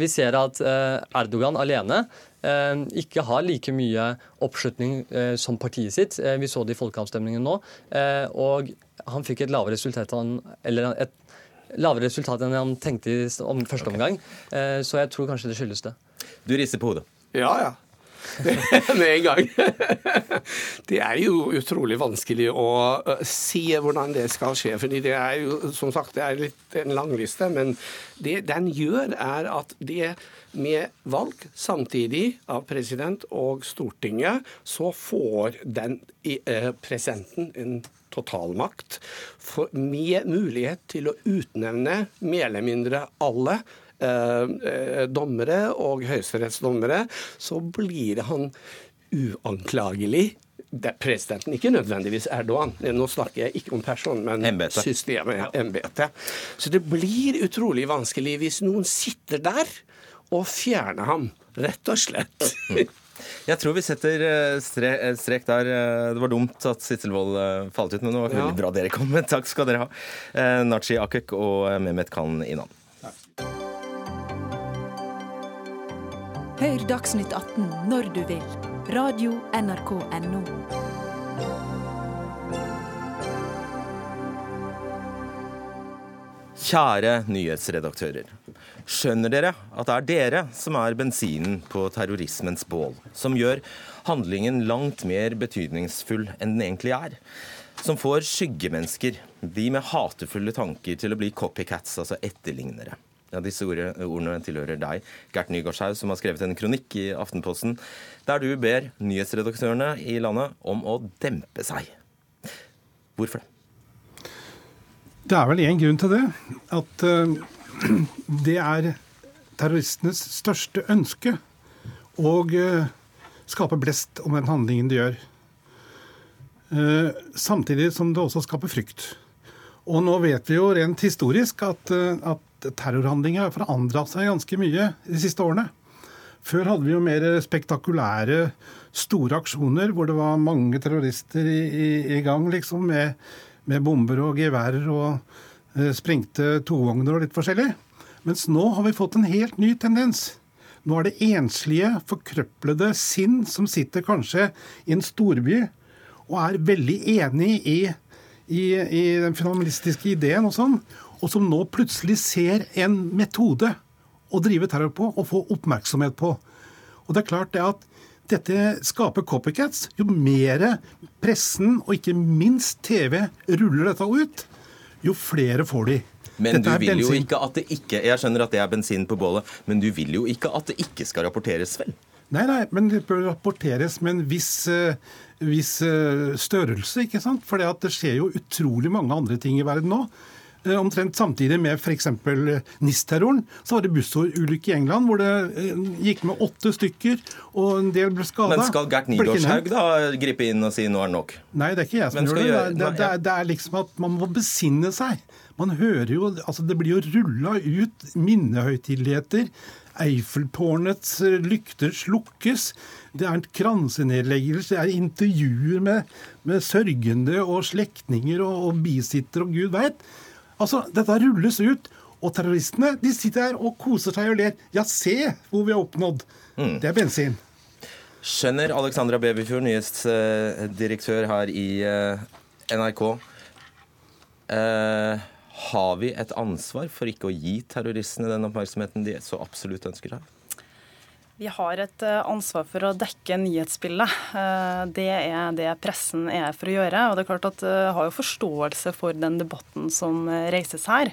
vi ser at Erdogan alene Eh, ikke har like mye oppslutning eh, som partiet sitt. Eh, vi så det i folkeavstemningen nå. Og han fikk et lavere resultat, eller et lavere resultat enn han tenkte i første omgang. Så jeg tror kanskje det skyldes det. Du rister på hodet. Ja, ja. med en gang. det er jo utrolig vanskelig å si hvordan det skal skje. fordi det er jo, som sagt, det er litt en lang liste. Men det den gjør, er at det med valg samtidig av president og Stortinget, så får den eh, presidenten en totalmakt med mulighet til å utnevne mer eller mindre alle Eh, eh, dommere og høyesterettsdommere, så blir han uanklagelig presidenten, ikke nødvendigvis Erdogan. Nå snakker jeg ikke om personen, men embete. systemet, embetet. Så det blir utrolig vanskelig hvis noen sitter der og fjerner ham, rett og slett. Jeg tror vi setter eh, strek der. Det var dumt at Sitselvold falt ut, men det var veldig ja. bra dere kom. Takk skal dere ha. Nachi Akek og Mehmet Khan Inan. Hør Dagsnytt 18 når du vil. Radio NRK Radio.nrk.no. Kjære nyhetsredaktører. Skjønner dere at det er dere som er bensinen på terrorismens bål, som gjør handlingen langt mer betydningsfull enn den egentlig er? Som får skyggemennesker, de med hatefulle tanker, til å bli copycats, altså etterlignere. Ja, Disse ordene tilhører deg, Gert Nygaardshaug, som har skrevet en kronikk i Aftenposten der du ber nyhetsredaktørene i landet om å dempe seg. Hvorfor det? Det er vel én grunn til det. At uh, det er terroristenes største ønske å uh, skape blest om den handlingen de gjør. Uh, samtidig som det også skaper frykt. Og nå vet vi jo rent historisk at, at terrorhandlinger har forandra seg ganske mye de siste årene. Før hadde vi jo mer spektakulære, store aksjoner hvor det var mange terrorister i, i, i gang, liksom, med, med, bomber og geværer og eh, sprengte tovogner og litt forskjellig. Mens nå har vi fått en helt ny tendens. Nå er det enslige, forkrøplede sinn som sitter kanskje i en storby og er veldig enig i, i, den finalistiske ideen og sånn, og som nå plutselig ser en metode å drive terror på og få oppmerksomhet på. Og det er klart det at dette skaper copycats. Jo mer pressen, og ikke minst TV, ruller dette ut, jo flere får de. Men du vil jo ikke at det ikke Jeg skjønner at det er bensin på bålet, men du vil jo ikke at det ikke skal rapporteres, vel? Nei, nei, men det bør rapporteres med en viss, uh, viss uh, størrelse, ikke sant? For det skjer jo utrolig mange andre ting i verden nå. Eh, omtrent samtidig med f.eks. Eh, NIS-terroren, så var det bussulykke i England hvor det eh, gikk med åtte stykker, og en del ble skada. Men skal Gert Nygaardshaug da gripe inn og si nå er det nok? Nei, det er ikke jeg som gjør det. Gjøre... Det, det, er, det er liksom at man må besinne seg. Man hører jo, altså Det blir jo rulla ut minnehøytideligheter. Eiffeltårnets lykter slukkes. Det er kransenedleggelse, det er intervjuer med, med sørgende og slektninger og, og bisittere og gud veit. Altså, Dette rulles ut. Og terroristene de sitter her og koser seg og ler. Ja, se hvor vi har oppnådd. Mm. Det er bensin. Skjønner Alexandra Beverfjord, nyhetsdirektør her i eh, NRK. Eh, har vi et ansvar for ikke å gi terroristene den oppmerksomheten de så absolutt ønsker seg? Vi har et eh, ansvar for å dekke nyhetsbildet. Eh, det er det pressen er for å gjøre. Og det er klart at Jeg eh, har jo forståelse for den debatten som reises her,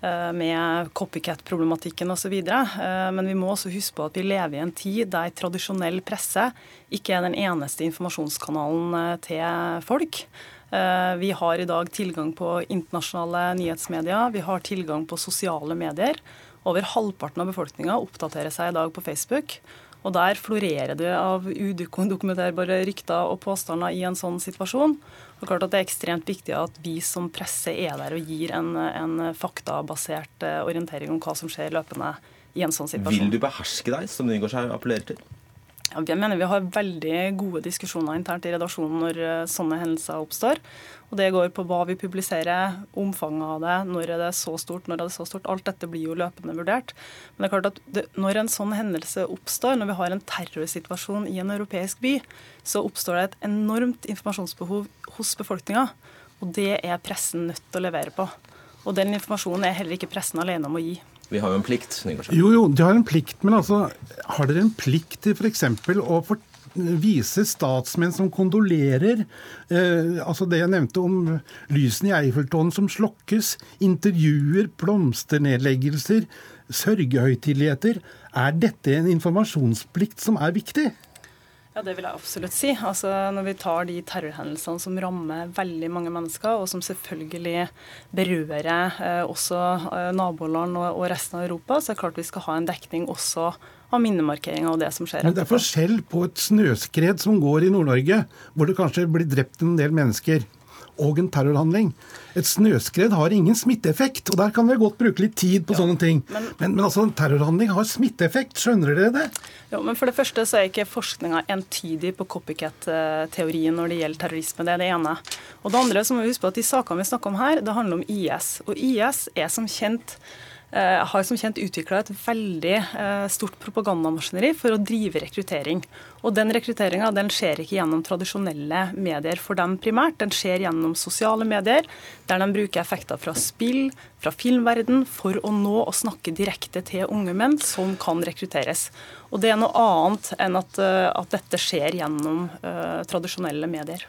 med copycat-problematikken osv. Men vi må også huske på at vi lever i en tid der tradisjonell presse ikke er den eneste informasjonskanalen til folk. Vi har i dag tilgang på internasjonale nyhetsmedier, vi har tilgang på sosiale medier. Over halvparten av befolkninga oppdaterer seg i dag på Facebook. Og der florerer det av udokumenterbare rykter og påstander i en sånn situasjon. Og klart at Det er ekstremt viktig at vi som presse er der og gir en, en faktabasert eh, orientering om hva som skjer løpende i en sånn situasjon. Vil du beherske deg, som Nygaardshaug appellerer til? Ja, jeg mener Vi har veldig gode diskusjoner internt i redaksjonen når eh, sånne hendelser oppstår. Og Det går på hva vi publiserer, omfanget av det, når er det så stort, når er det så stort. Alt dette blir jo løpende vurdert. Men det er klart at det, når en sånn hendelse oppstår, når vi har en terrorsituasjon i en europeisk by, så oppstår det et enormt informasjonsbehov hos befolkninga. Og det er pressen nødt til å levere på. Og den informasjonen er heller ikke pressen alene om å gi. Vi har jo en plikt. Jo, jo, de har en plikt, men altså, har dere en plikt til f.eks. å vise statsmenn som kondolerer. Eh, altså Det jeg nevnte om lysene i Eiffeltårnet som slokkes, intervjuer, blomsternedleggelser, sørgehøytideligheter. Er dette en informasjonsplikt som er viktig? Ja, Det vil jeg absolutt si. Altså, når vi tar de terrorhendelsene som rammer veldig mange mennesker, og som selvfølgelig berører eh, også eh, naboland og, og, resten av Europa, så er det klart vi skal ha en dekning også av minnemarkeringa og det som skjer. Men det er forskjell på et snøskred som går i Nord-Norge, hvor det kanskje blir drept en del mennesker og en terrorhandling. Et snøskred har ingen smitteeffekt, og der kan vi godt bruke litt tid på ja, sånne ting. Men, men, men, altså, en terrorhandling har smitteeffekt, skjønner dere det? Jo, men For det første så er ikke forskninga entydig på copycat-teorien når det gjelder terrorisme. Det er det ene. Og det andre så må vi huske på at de sakene vi snakker om her, det handler om IS. Og IS er som kjent har som kjent utvikla et veldig eh, stort propagandamaskineri for å drive rekruttering. Og den rekrutteringa skjer ikke gjennom tradisjonelle medier for dem primært. Den skjer gjennom sosiale medier, der de bruker effekter fra spill, fra filmverden, for å nå og snakke direkte til unge menn som kan rekrutteres. Og det er noe annet enn at, eh, at dette skjer gjennom uh, tradisjonelle medier.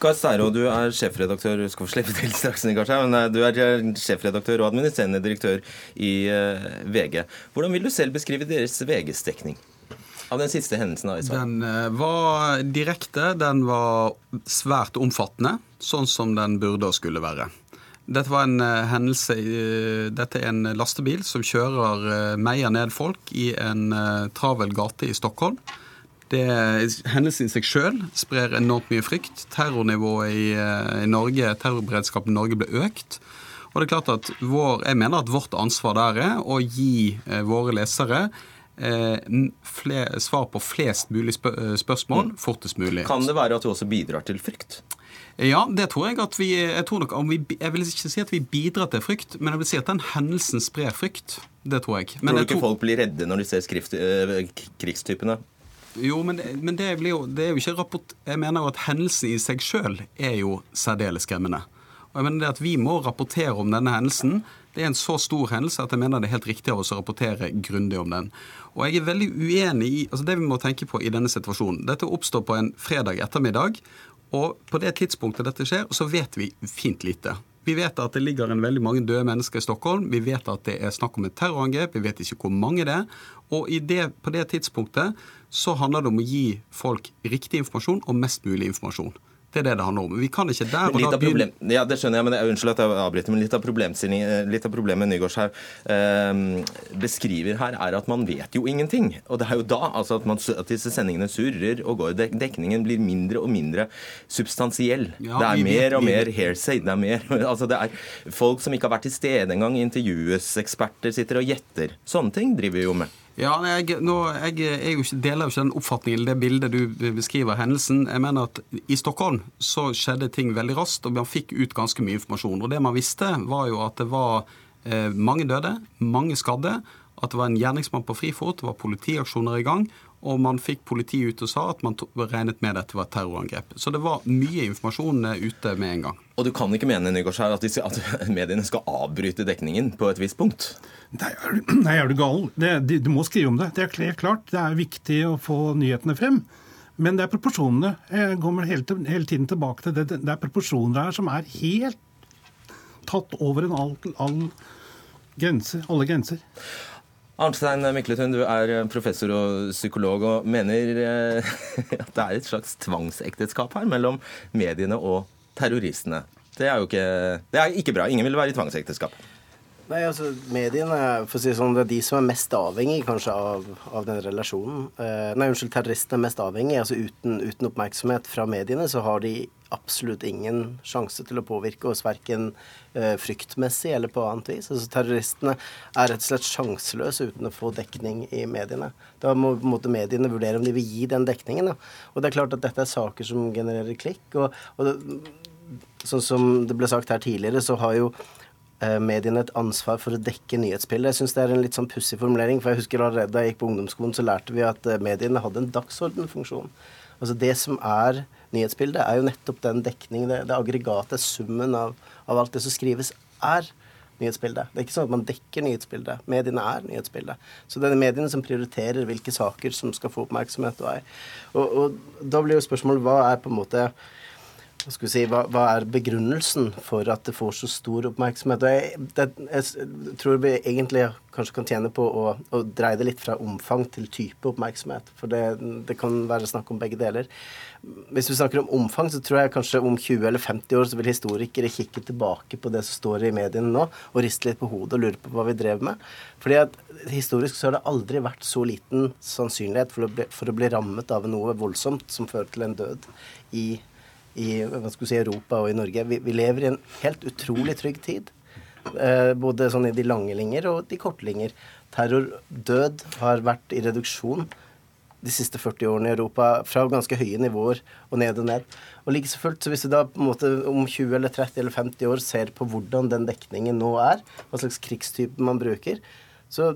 Kar Steiro, du er sjefredaktør skal få slippe til straks, men du er sjefredaktør og administrerende direktør i uh, VG. Hvordan vil du selv beskrive deres VGs dekning? Av den siste hendelsen? Da, den var direkte, den var svært omfattende, sånn som den burde og skulle være. Dette var en uh, hendelse uh, Dette er en lastebil som kjører meier ned folk i en travel gate i Stockholm. Det, hendelsen i seg sjøl sprer enormt mye frykt. Terrornivået i, i Norge, terrorberedskapen i Norge ble økt. Og det er klart at vår, Jeg mener at vårt ansvar der er å gi våre lesere svar på flest mulig spørsmål mm. fortest mulig. Kan det være at du også bidrar til frykt? Ja, det tror jeg at vi Jeg, tror nok, vi, jeg vil ikke si at vi bidrar til frykt, men jeg vil si at den hendelsen sprer frykt. Det tror jeg. Men tror du ikke tror... folk blir redde når de ser skrift, øh, krigstypene? Jo, men, men det, jo, det, er jo ikke rapport... Jeg mener jo at hendelsen i seg sjøl er jo særdeles skremmende. Og jeg mener det at Vi må rapportere om denne hendelsen. Det er en så stor hendelse at jeg mener det er helt riktig av oss å rapportere grundig om den. Og jeg er veldig uenig i altså Det vi må tenke på i denne situasjonen Dette oppstår på en fredag ettermiddag. Og på det tidspunktet dette skjer, så vet vi fint lite. Vi vet at det ligger en veldig mange døde mennesker i Stockholm. Vi vet at det er snakk om et terrorangrep. Vi vet ikke hvor mange det er. Og det, på det tidspunktet så handler det om å gi folk riktig informasjon og mest mulig informasjon. Det er det det handler om. Vi kan ikke der og da begynne Ja, det skjønner jeg, men jeg, unnskyld at jeg avbryter, men litt av, litt av problemet Nygaardshaug eh, beskriver her, er at man vet jo ingenting. Og det er jo da altså at, man, at disse sendingene surrer og går. Dekningen blir mindre og mindre substansiell. Ja, det er mer og mer hairsay. Det er, mer, altså det er folk som ikke har vært til stede engang, intervjues, eksperter sitter og gjetter. Sånne ting driver vi jo med. Ja, jeg, nå, jeg, jeg ikke, deler jo ikke den oppfatningen eller det bildet du beskriver hendelsen. Jeg mener at I Stockholm så skjedde ting veldig raskt, og man fikk ut ganske mye informasjon. Og Det man visste, var jo at det var eh, mange døde, mange skadde, at det var en gjerningsmann på frifot, det var politiaksjoner i gang, og man fikk politiet ut og sa at man regnet med dette var et terrorangrep. Så det var mye informasjon eh, ute med en gang. Og du kan ikke mene Nygaardsheim, at, at mediene skal avbryte dekningen på et visst punkt? Nei, er du, nei, er du gal? Det, de, du må skrive om det. Det er helt klart. Det er viktig å få nyhetene frem. Men det er proporsjonene. Jeg kommer hele, hele tiden tilbake til det. Det er proporsjoner her som er helt tatt over en all, all grense, alle grenser. Arnstein Mikletun, du er professor og psykolog og mener eh, at det er et slags tvangsekteskap her mellom mediene og terroristene. Det er jo ikke, det er ikke bra. Ingen vil være i tvangsekteskap. Nei, altså Mediene for å si sånn, det er de som er mest avhengig kanskje av, av den relasjonen. Eh, nei, unnskyld, terroristene er mest avhengig. altså uten, uten, oppmerksomhet fra mediene så har de absolutt ingen sjanse til å påvirke oss verken eh, fryktmessig eller på annet vis. Altså Terroristene er rett og slett sjanseløse uten å få dekning i mediene. Da må måte mediene vurdere om de vil gi den dekningen. Da. Og det er klart at dette er saker som genererer klikk. og, og det, Sånn som det ble sagt her tidligere, så har jo mediene et ansvar for å dekke nyhetsbildet. Jeg syns det er en litt sånn pussig formulering, for jeg husker allerede da jeg gikk på ungdomsskolen, så lærte vi at eh, mediene hadde en dagsordenfunksjon. Altså Det som er nyhetsbildet, er jo nettopp den dekningen, det, det aggregatet, summen av, av, alt det som skrives, er nyhetsbildet. Det er ikke sånn at man dekker nyhetsbildet. Mediene er nyhetsbildet. Så det er mediene som prioriterer hvilke saker som skal få oppmerksomhet og ei. Og, og da blir jo spørsmålet hva er på en måte hva, si, hva, hva, er begrunnelsen for at det får så stor oppmerksomhet? Jeg, det, jeg, tror vi egentlig kanskje kan tjene på å, å, dreie det litt fra omfang til type oppmerksomhet. For det, det, kan være snakk om begge deler. Hvis vi snakker om omfang, så tror jeg kanskje om 20 eller 50 år så vil historikere kikke tilbake på det som står i mediene nå, og riste litt på hodet og lure på hva vi drev med. Fordi at historisk så har det aldri vært så liten sannsynlighet for å bli, for å bli rammet av noe voldsomt som fører til en død i i si, Europa og i Norge. Vi, vi, lever i en helt utrolig trygg tid. Eh, både sånn i de lange linjer og de korte linjer. Terror, død, har vært i reduksjon de siste 40 årene i Europa fra ganske høye nivåer og ned og ned. Og like så fullt, så Hvis du da på en måte om 20 eller 30 eller 50 år ser på hvordan den dekningen nå er, hva slags krigstype man bruker, Så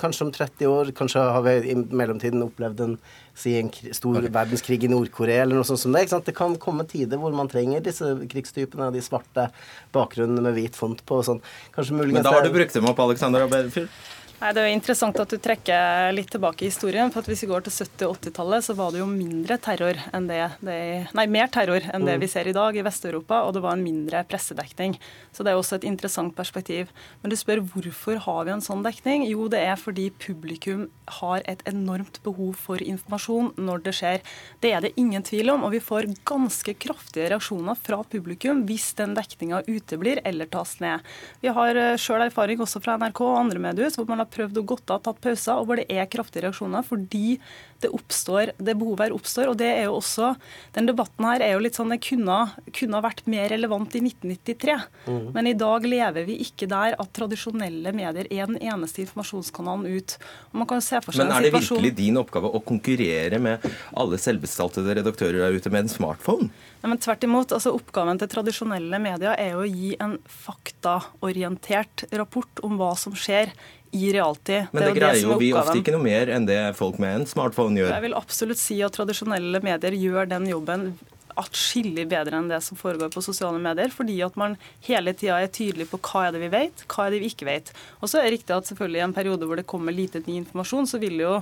kanskje om 30 år, kanskje har vi i mellomtiden opplevd en, si, en stor okay. verdenskrig i Nord-Korea eller noe sånt som det. ikke sant? Det kan komme tider hvor man trenger disse krigstypene, de svarte bakgrunnene med hvit font på og sånn. Kanskje muligens Men da har du brukt dem opp, Alexander Aberfjord? Nei, Det er jo interessant at du trekker litt tilbake i historien. for Hvis vi går til 70- og 80-tallet, så var det jo mindre terror enn det, det Nei, mer terror enn det mm. vi ser i dag i Vest-Europa, og det var en mindre pressedekning. Så det er også et interessant perspektiv. Men du spør hvorfor har vi en sånn dekning? Jo, det er fordi publikum har et enormt behov for informasjon når det skjer. Det er det ingen tvil om, og vi får ganske kraftige reaksjoner fra publikum hvis den dekninga uteblir eller tas ned. Vi har eh, sjøl erfaring også fra NRK og andre medier hvor man har prøvd å godt av, tatt pauser, og hvor det er kraftige reaksjoner fordi det oppstår, det behovet her oppstår. og det er jo også, Den debatten her er jo litt sånn, det kunne, kunne vært mer relevant i 1993. Mm. Men i dag lever vi ikke der at tradisjonelle medier er den eneste informasjonskanalen ut. Og man kan se for seg Men er det virkelig din oppgave å konkurrere med alle selvbestaltede redaktører der ute med en smartphone? Nei, men tvert imot. altså Oppgaven til tradisjonelle medier er å gi en faktaorientert rapport om hva som skjer i realtid. Men det, det greier jo vi ofte ikke noe mer enn det folk med en smartphone gjør. Jeg vil absolutt si at tradisjonelle medier gjør den jobben atskillig bedre enn det som foregår på sosiale medier, fordi at man hele tida er tydelig på hva er det vi vet, hva er det vi ikke vet. Og så er det riktig at selvfølgelig i en periode hvor det kommer lite ny informasjon, så vil jo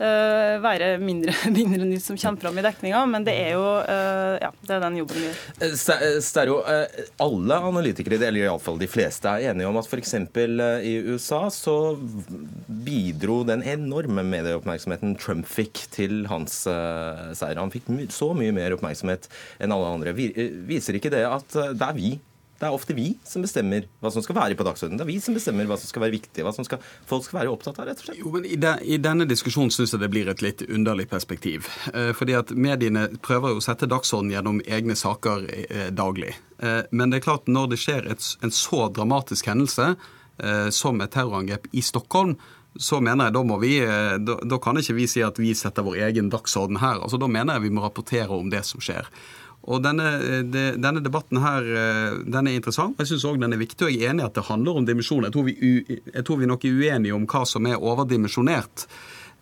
være mindre, mindre nytt som kommer fram i dekninga, men det er jo uh, ja, det er den jobben vi gjør. Stero, Sterro, alle analytikere, eller iallfall de fleste, er enige om at f.eks. i USA så bidro den enorme medieoppmerksomheten Trump fikk til hans seier. Han fikk så mye mer oppmerksomhet enn alle andre. Eh, viser ikke det at eh, det er vi det er ofte vi som bestemmer hva som skal være på dagsordenen. Det er vi som bestemmer hva som skal være viktig, hva som skal, folk skal være opptatt av. rett og slett. Jo, men I, de, i denne diskusjonen syns jeg det blir et litt underlig perspektiv. Eh, fordi at Mediene prøver jo å sette dagsordenen gjennom egne saker eh, daglig. Eh, men det er klart når det skjer et, en så dramatisk hendelse eh, som et terrorangrep i Stockholm, så mener jeg da må vi, eh, da, da, kan ikke vi si at vi setter vår egen dagsorden her. Altså Da mener jeg vi må rapportere om det som skjer. Og denne, eh, de, denne debatten her eh, den er interessant. Jeg syns òg den er viktig, og jeg er enig i at det handler om dimensjon. Jeg, jeg, tror vi nok er uenige om hva som er overdimensjonert.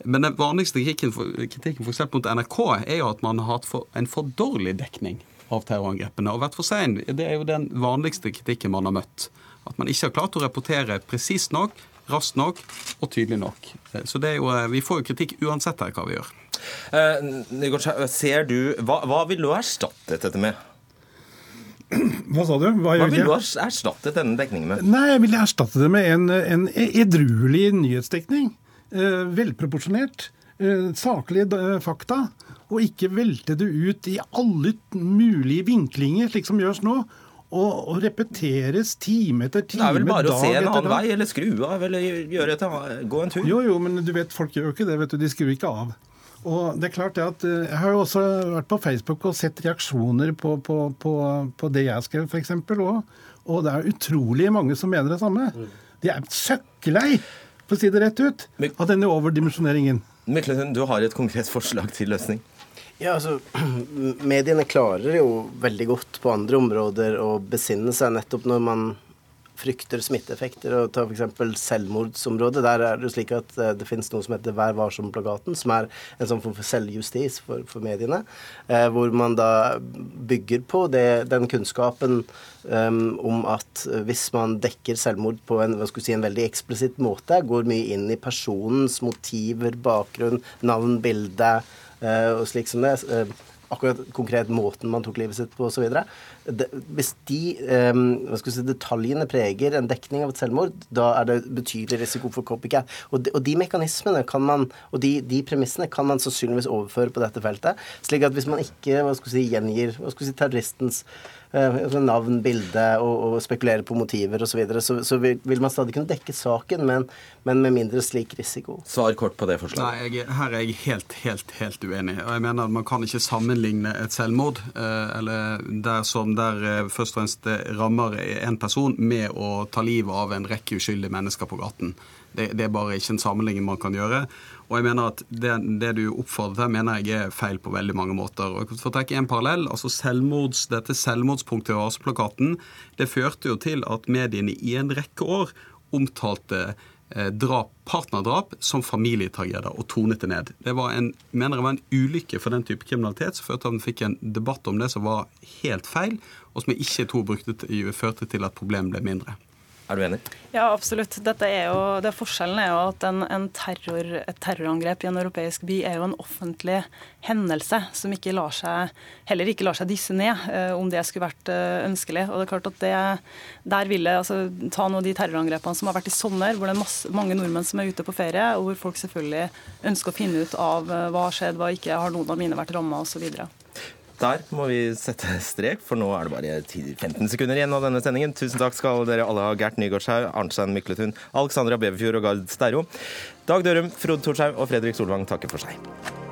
Men den vanligste kritikken, for, kritikken for mot NRK er jo at man har hatt for, en for dårlig dekning av terrorangrepene og vært for sein. Det er jo den vanligste kritikken man har møtt. At man ikke har klart å rapportere presist nok raskt nok og tydelig nok. Så det er jo, eh, Vi får jo kritikk uansett her hva vi gjør. Eh, ser du, hva, hva vil du ha erstattet dette med? Hva sa du? Hva, hva vil du ha erstattet denne dekningen med? Nei, Jeg vil erstatte det med en, en edruelig nyhetsdekning. Eh, velproporsjonert. Eh, saklige eh, fakta. Og ikke velte det ut i alle mulige vinklinger, slik som gjøres nå og, og, repeteres time etter time. Det er vel bare å se en annen vei, eller skru av, eller gjøre et, gå en tur. Jo, jo, men du vet, folk gjør jo ikke det. vet du, De skrur ikke av. Og det er klart det at eh, Jeg har jo også vært på Facebook og sett reaksjoner på, på, på, på det jeg skrev, f.eks. Og, og det er utrolig mange som mener det samme. De er søkkelei, for å si det rett ut, av denne overdimensjoneringen. Myklehund, du har et konkret forslag til løsning? Ja, altså, Mediene klarer jo veldig godt på andre områder å besinne seg nettopp når man frykter smitteeffekter. og Ta f.eks. selvmordsområdet. Der er det slik at eh, det finnes noe som heter Vær varsom-plakaten, som er en sånn form for selvjustis for, for mediene. Eh, hvor man da bygger på det, den kunnskapen um, om at hvis man dekker selvmord på en, si, en veldig eksplisitt måte, går mye inn i personens motiver, bakgrunn, navn, bilde og slik som det. Eh, akkurat konkret måten man tok livet sitt på osv. Hvis de um, si, detaljene preger en dekning av et selvmord, da er det betydelig risiko for copycat. Og de, og de mekanismene kan man, og de, de, premissene kan man sannsynligvis overføre på dette feltet. slik at hvis man ikke si, gjengir si, terroristens Eh, altså navn, bilde og, og spekulere på motiver osv. Så, videre. så så vil man stadig kunne dekke saken, men, men, med mindre slik risiko. Svar kort på det forslaget. Nei, jeg, Her er jeg helt, helt, helt uenig. Og jeg mener at Man kan ikke sammenligne et selvmord, eh, eller der som der eh, først og fremst rammer en person, med å ta livet av en rekke uskyldige mennesker på gaten. Det, det, er bare ikke en sammenligning man kan gjøre. Og jeg mener at det, det du oppfordrer til, mener jeg er feil på veldig mange måter. Og For å trekke en parallell, altså selvmords, Dette selvmordspunktet i plakaten det førte jo til at mediene i en rekke år omtalte eh, drap, partnerdrap som familietragedier og tonet det ned. Det var en, mener jeg var en ulykke for den type kriminalitet som førte til at vi fikk en debatt om det som var helt feil, og som jeg ikke tror brukte, førte til at problemet ble mindre. Er du enig? Ja, absolutt. Dette er jo, det Forskjellen er jo at en, en terror, et terrorangrep i en europeisk by er jo en offentlig hendelse som ikke lar seg, heller ikke lar seg disse ned, eh, om det skulle vært eh, ønskelig. Og det er klart at det, der vil jeg altså, ta noen av de terrorangrepene som har vært i sommer, hvor det er masse, mange nordmenn som er ute på ferie, og hvor folk selvfølgelig ønsker å finne ut av eh, hva har skjedd, hva ikke, har noen av mine vært ramma osv. Der må vi sette strek, for nå er det bare 15 sekunder igjen av denne sendingen. Tusen takk skal dere alle ha, Gert Nygaardshaug, Arnstein Mykletun, Alexandra Beverfjord og Gard Sterro. Dag Dørum, Frode Thorshaug og Fredrik Solvang takker for seg.